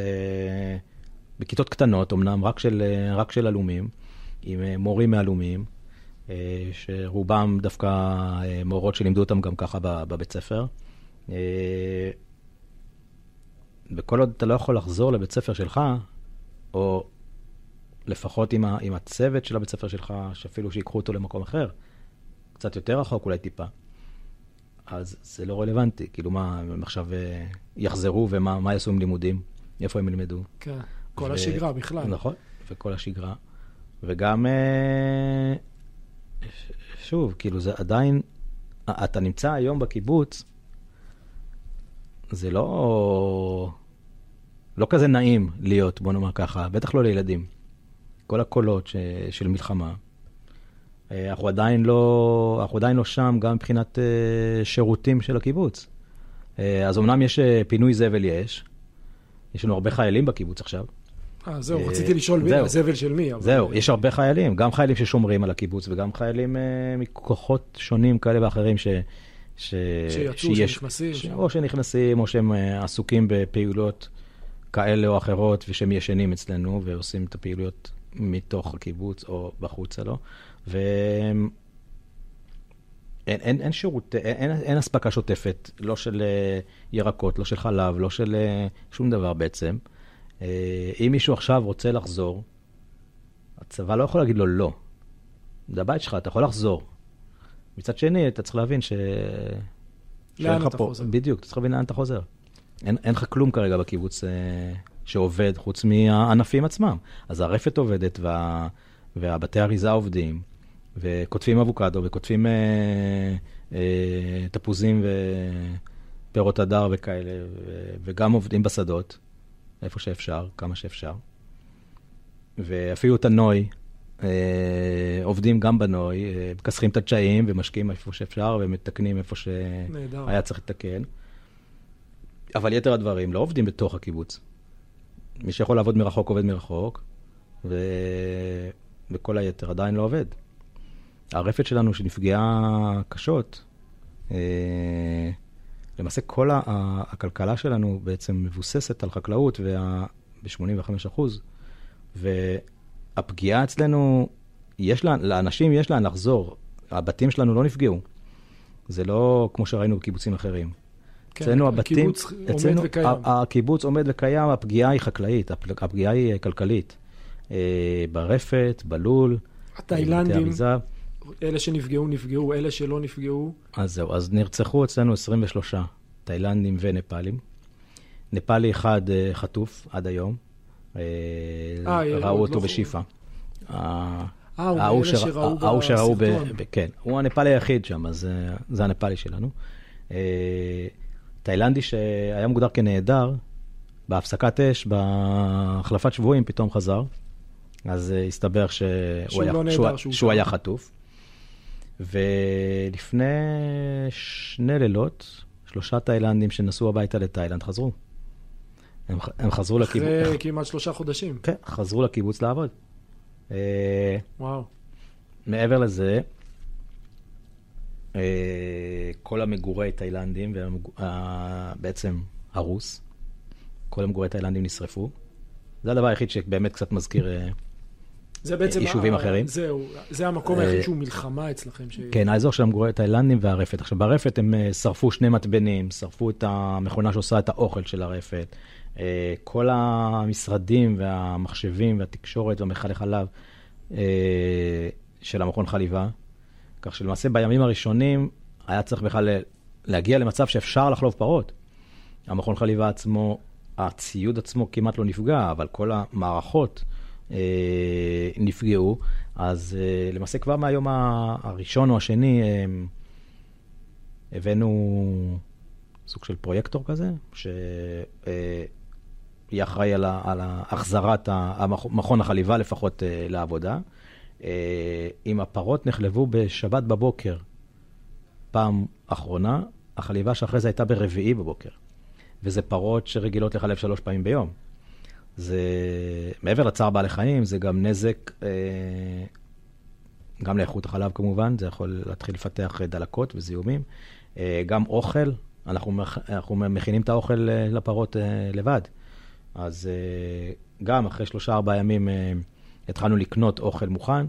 בכיתות קטנות, אמנם רק של, אה, רק של עלומים, עם אה, מורים מעלומים, אה, שרובם דווקא אה, מורות שלימדו אותם גם ככה בבית ספר. אה, וכל עוד אתה לא יכול לחזור לבית ספר שלך, או לפחות עם, ה, עם הצוות של הבית ספר שלך, שאפילו שיקחו אותו למקום אחר, קצת יותר רחוק אולי טיפה, אז זה לא רלוונטי. כאילו מה, הם עכשיו יחזרו ומה יעשו עם לימודים? איפה הם ילמדו? כן, כל ו... השגרה בכלל. נכון, וכל השגרה. וגם, שוב, כאילו זה עדיין, אתה נמצא היום בקיבוץ, זה לא, לא כזה נעים להיות, בוא נאמר ככה, בטח לא לילדים. כל הקולות ש, של מלחמה. אה, אנחנו עדיין לא, אנחנו עדיין לא שם, גם מבחינת uh, שירותים של הקיבוץ. Uh, אז אמנם יש פינוי זבל יש, יש לנו הרבה חיילים בקיבוץ עכשיו, אה, זהו, רציתי לשאול מי, הזבל של מי. זהו, יש הרבה חיילים, גם חיילים ששומרים על הקיבוץ וגם חיילים אה, מכוחות שונים כאלה ואחרים ש... ש... שיצאו, שנכנסים. ש... או שנכנסים, או שהם אה, עסוקים בפעילויות כאלה או אחרות, ושהם ישנים אצלנו ועושים את הפעילויות מתוך הקיבוץ או בחוצה לו. ואין אין, אין שירות, אין, אין, אספקה שוטפת, לא של אה, ירקות, לא של חלב, לא של שום דבר בעצם. אה, אם מישהו עכשיו רוצה לחזור, הצבא לא יכול להגיד לו לא. זה הבית שלך, אתה יכול לחזור. מצד שני, אתה צריך להבין ש... לאן אתה פה, חוזר? בדיוק, אתה צריך להבין לאן אתה חוזר. אין, אין לך כלום כרגע בקיבוץ אה, שעובד, חוץ מהענפים עצמם. אז הרפת עובדת, וה, והבתי אריזה עובדים, וקוטפים אבוקדו, וקוטפים אה, אה, תפוזים ופירות הדר וכאלה, ו, וגם עובדים בשדות. איפה שאפשר, כמה שאפשר. ואפילו את הנוי, אה, עובדים גם בנוי, אה, מכסחים את הדשאים ומשקיעים איפה שאפשר ומתקנים איפה שהיה צריך לתקן. אבל יתר הדברים לא עובדים בתוך הקיבוץ. מי שיכול לעבוד מרחוק עובד מרחוק, ו... וכל היתר עדיין לא עובד. הרפת שלנו שנפגעה קשות, אה, למעשה כל הכלכלה שלנו בעצם מבוססת על חקלאות ב-85 אחוז, והפגיעה אצלנו, יש לה, לאנשים יש לאן לחזור, הבתים שלנו לא נפגעו. זה לא כמו שראינו בקיבוצים אחרים. כן, אצלנו הבתים, הקיבוץ אצלנו, עומד וקיים. הקיבוץ עומד וקיים, הפגיעה היא חקלאית, הפגיעה היא כלכלית. אה, ברפת, בלול, התאילנדים. אלה שנפגעו, נפגעו, אלה שלא נפגעו. אז זהו, אז נרצחו אצלנו 23 תאילנדים ונפאלים. נפאלי אחד אה, חטוף עד היום. אה, אה, ראו אותו לא בשיפא. ההוא שראו בסרטון. כן, הוא הנפאלי היחיד שם, אז זה הנפאלי שלנו. תאילנדי שהיה מוגדר כנעדר, בהפסקת אש, בהחלפת שבויים, פתאום חזר. אז הסתבר שהוא היה, לא שהוא, שהוא היה חטוף. ולפני שני לילות, שלושה תאילנדים שנסעו הביתה לתאילנד חזרו. הם, הם חזרו לקיבוץ. אחרי כמעט שלושה חודשים. כן, חזרו לקיבוץ לעבוד. אה, וואו. מעבר לזה, אה, כל המגורי תאילנדים, בעצם הרוס, כל המגורי תאילנדים נשרפו. זה הדבר היחיד שבאמת קצת מזכיר אה, זה בעצם יישובים אחרים. זהו, זה המקום היחיד שהוא מלחמה אצלכם. ש... כן, האזור של המגורי התאילנדים והרפת. עכשיו, ברפת הם אה, שרפו שני מתבנים, שרפו את המכונה שעושה את האוכל של הרפת. אה, כל המשרדים והמחשבים והתקשורת והמכלי חלב אה, של המכון חליבה. כך שלמעשה בימים הראשונים היה צריך בכלל להגיע למצב שאפשר לחלוב פרות. המכון חליבה עצמו, הציוד עצמו כמעט לא נפגע, אבל כל המערכות... אה, נפגעו. אז אה, למעשה כבר מהיום הראשון או השני אה, הבאנו סוג של פרויקטור כזה, שיהיה אחראי על, על החזרת מכון החליבה לפחות לעבודה. אם הפרות נחלבו בשבת בבוקר פעם אחרונה, החליבה שאחרי זה הייתה ברביעי בבוקר. וזה פרות שרגילות לחלב שלוש פעמים ביום. זה, מעבר לצער בעלי חיים, זה גם נזק, אה, גם לאיכות החלב כמובן, זה יכול להתחיל לפתח דלקות וזיהומים. אה, גם אוכל, אנחנו, אנחנו מכינים את האוכל אה, לפרות לבד. אז גם אחרי שלושה-ארבעה ימים התחלנו לקנות אוכל מוכן,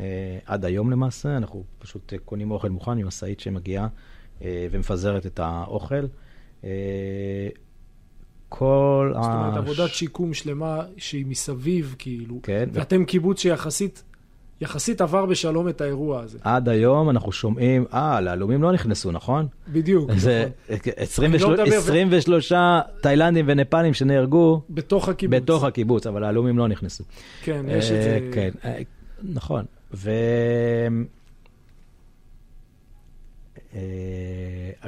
אה, עד היום למעשה, אנחנו פשוט אה, קונים אוכל מוכן עם משאית שמגיעה אה, ומפזרת את האוכל. כל זאת אומרת, ה- עבודת שיקום שלמה שהיא מסביב, כאילו. כן, ואתם קיבוץ שיחסית יחסית עבר בשלום את האירוע הזה. עד היום אנחנו שומעים, אה, להלומים לא נכנסו, נכון? בדיוק. זה נכון. 23 אני לא מדבר- 23 תאילנדים ונפאלים שנהרגו בתוך הקיבוץ. בתוך הקיבוץ, אבל ההלומים לא נכנסו. כן, יש את אה, זה. כן, אה, נכון. ו... אה,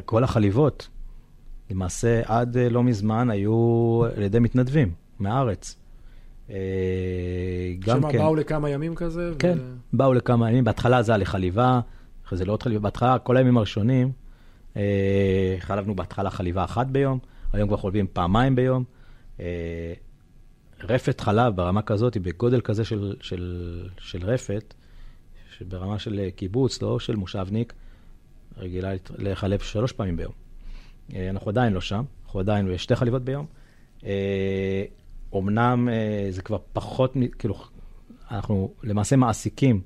כל החליבות, למעשה עד לא מזמן היו על ידי מתנדבים מהארץ. אה, גם שמה, כן, באו לכמה ימים כזה? ו- כן, באו לכמה ימים, בהתחלה זה היה לחליבה, אחרי זה לא עוד חליבה, בהתחלה, כל הימים הראשונים, אה, חלבנו בהתחלה חליבה אחת ביום, היום כבר חולבים פעמיים ביום. אה, רפת חלב ברמה כזאת, היא בגודל כזה של, של, של רפת, שברמה של קיבוץ, לא של מושבניק, רגילה לחלב שלוש פעמים ביום. אנחנו עדיין לא שם, אנחנו עדיין בשתי חליבות ביום. אומנם אה, זה כבר פחות, כאילו, אנחנו למעשה מעסיקים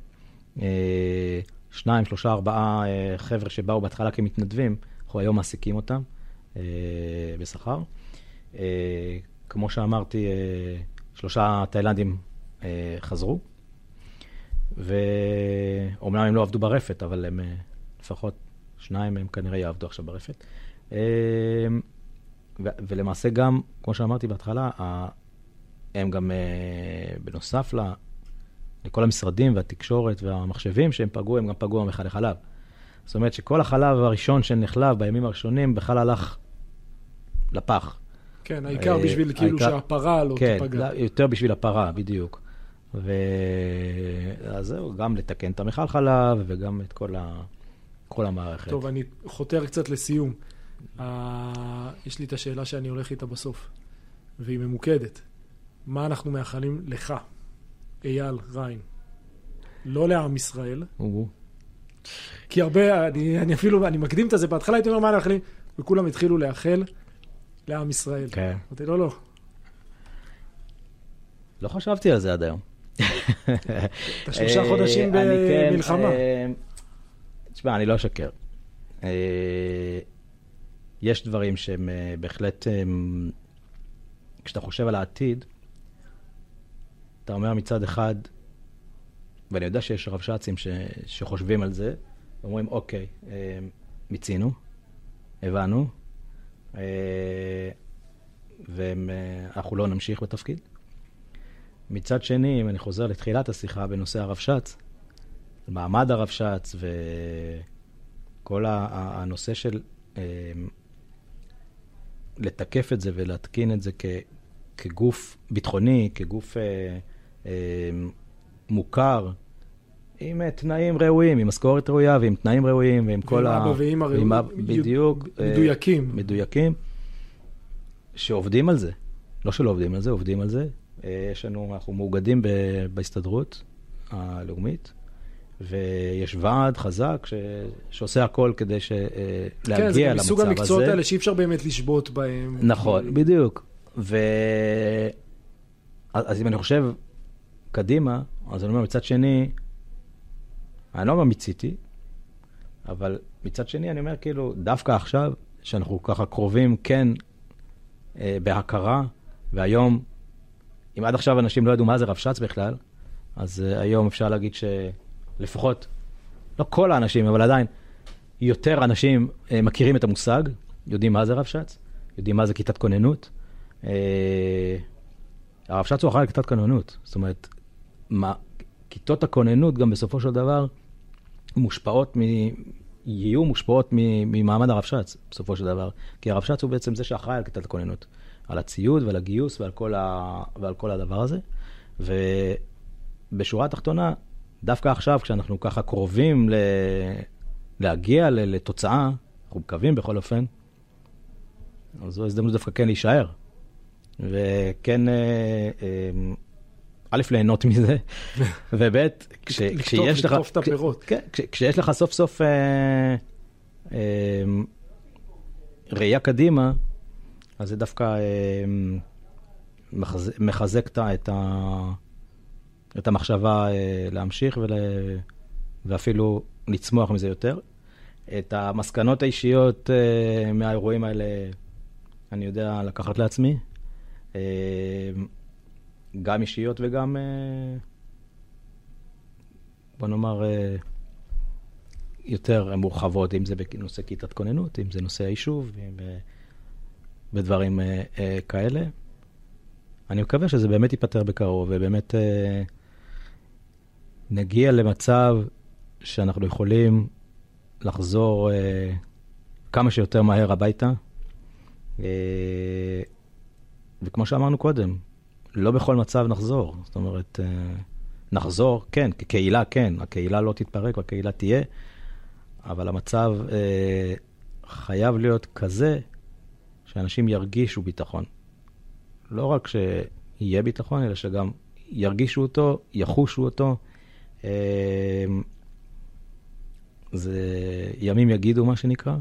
אה, שניים, שלושה, ארבעה אה, חבר'ה שבאו בהתחלה כמתנדבים, אנחנו היום מעסיקים אותם אה, בשכר. אה, כמו שאמרתי, אה, שלושה תאילנדים אה, חזרו, ואומנם הם לא עבדו ברפת, אבל הם אה, לפחות שניים מהם כנראה יעבדו עכשיו ברפת. אה, ולמעשה גם, כמו שאמרתי בהתחלה, הם גם, אה, בנוסף ל- לכל המשרדים והתקשורת והמחשבים שהם פגעו, הם גם פגעו במכלי חלב. זאת אומרת שכל החלב הראשון שנחלב בימים הראשונים בכלל הלך לפח. כן, העיקר אה, בשביל כאילו העיקר- שהפרה לא כן, תיפגע. לא, יותר בשביל הפרה, בדיוק. ו... אז זהו, גם לתקן את המכל חלב וגם את כל, ה... כל המערכת. טוב, אני חותר קצת לסיום. אה, יש לי את השאלה שאני הולך איתה בסוף, והיא ממוקדת. מה אנחנו מאחלים לך, אייל ריין? לא לעם ישראל, כי הרבה, אני, אני אפילו, אני מקדים את זה, בהתחלה הייתי אומר מה אנחנו מאחלים, וכולם התחילו לאחל לעם ישראל. כן. אמרתי, לא, לא, לא חשבתי על זה עד היום. אתה שלושה אה, חודשים אני כן, במלחמה. אה, תשמע, אני לא אשקר. אה, יש דברים שהם אה, בהחלט, אה, כשאתה חושב על העתיד, אתה אומר מצד אחד, ואני יודע שיש רבש"צים ש- שחושבים על זה, אומרים, אוקיי, אה, מיצינו, הבנו, אה, ואנחנו לא נמשיך בתפקיד. מצד שני, אם אני חוזר לתחילת השיחה בנושא הרבש"ץ, מעמד הרבש"ץ וכל ה- הנושא של אה, לתקף את זה ולהתקין את זה כ, כגוף ביטחוני, כגוף אה, אה, מוכר, עם אה, תנאים ראויים, עם משכורת ראויה ועם תנאים ראויים ועם כל ועם אבא ואמא ראויים, בדיוק. אה, מדויקים. מדויקים, שעובדים על זה. לא שלא עובדים על זה, עובדים על זה. אה, יש לנו, אנחנו מאוגדים בהסתדרות הלאומית, ויש ועד חזק ש, שעושה הכל כדי ש, אה, כן, זה להגיע גם למצב מסוג המקצועות הזה. האלה שאי אפשר באמת לשבות בהם. נכון, בדיוק. ו... אז אם אני חושב קדימה, אז אני אומר, מצד שני, אני לא אומר מיציתי, אבל מצד שני אני אומר, כאילו, דווקא עכשיו, שאנחנו ככה קרובים, כן, אה, בהכרה, והיום, אם עד עכשיו אנשים לא ידעו מה זה רבש"ץ בכלל, אז אה, היום אפשר להגיד שלפחות, לא כל האנשים, אבל עדיין, יותר אנשים אה, מכירים את המושג, יודעים מה זה רבש"ץ, יודעים מה זה כיתת כוננות. אה, הרבש"ץ הוא אחראי על כיתת כוננות, זאת אומרת, מה, כיתות הכוננות גם בסופו של דבר מושפעות מ... יהיו מושפעות ממעמד הרבש"ץ, בסופו של דבר. כי הרבש"ץ הוא בעצם זה שאחראי על כיתת הכוננות, על הציוד ועל הגיוס ועל כל, ה... ועל כל הדבר הזה. ובשורה התחתונה, דווקא עכשיו, כשאנחנו ככה קרובים ל... להגיע ל... לתוצאה, אנחנו מקווים בכל אופן, אז זו הזדמנות דווקא כן להישאר. וכן, אה, אה, א', ליהנות מזה, וב', כש, לקטוף- כשיש לך... לקטוף את הפירות. כן, כש, כשיש לך סוף סוף אה, אה, ראייה קדימה, אז זה דווקא אה, מחזק, מחזק את, ה- המחשבה אה, להמשיך ול... ואפילו לצמוח מזה יותר. את המסקנות האישיות אה, מהאירועים האלה אני יודע לקחת לעצמי, אה, גם אישיות וגם, אה, בוא נאמר, אה, יותר מורחבות, אם זה בנושא כיתת כוננות, אם זה נושא היישוב, אם בדברים כאלה. אני מקווה שזה באמת ייפתר בקרוב, ובאמת נגיע למצב שאנחנו יכולים לחזור כמה שיותר מהר הביתה. אה, וכמו שאמרנו קודם, לא בכל מצב נחזור. זאת אומרת, אה, נחזור, כן, כקהילה כן, הקהילה לא תתפרק והקהילה תהיה, אבל המצב אה, חייב להיות כזה שאנשים ירגישו ביטחון. לא רק שיהיה ביטחון, אלא שגם ירגישו אותו, יחושו אותו. זה ימים יגידו, מה שנקרא.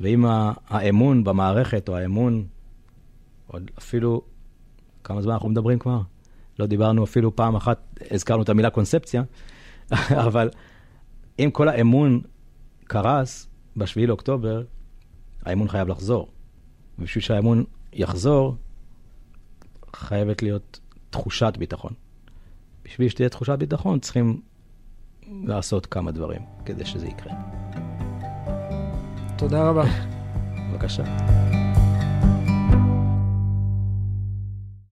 ואם האמון במערכת, או האמון, עוד אפילו, כמה זמן אנחנו מדברים כבר? לא דיברנו אפילו פעם אחת, הזכרנו את המילה קונספציה, אבל אם כל האמון קרס ב-7 לאוקטובר, האמון חייב לחזור. ובשביל שהאמון יחזור, חייבת להיות תחושת ביטחון. בשביל שתהיה תחושת ביטחון, צריכים לעשות כמה דברים כדי שזה יקרה. תודה רבה. בבקשה.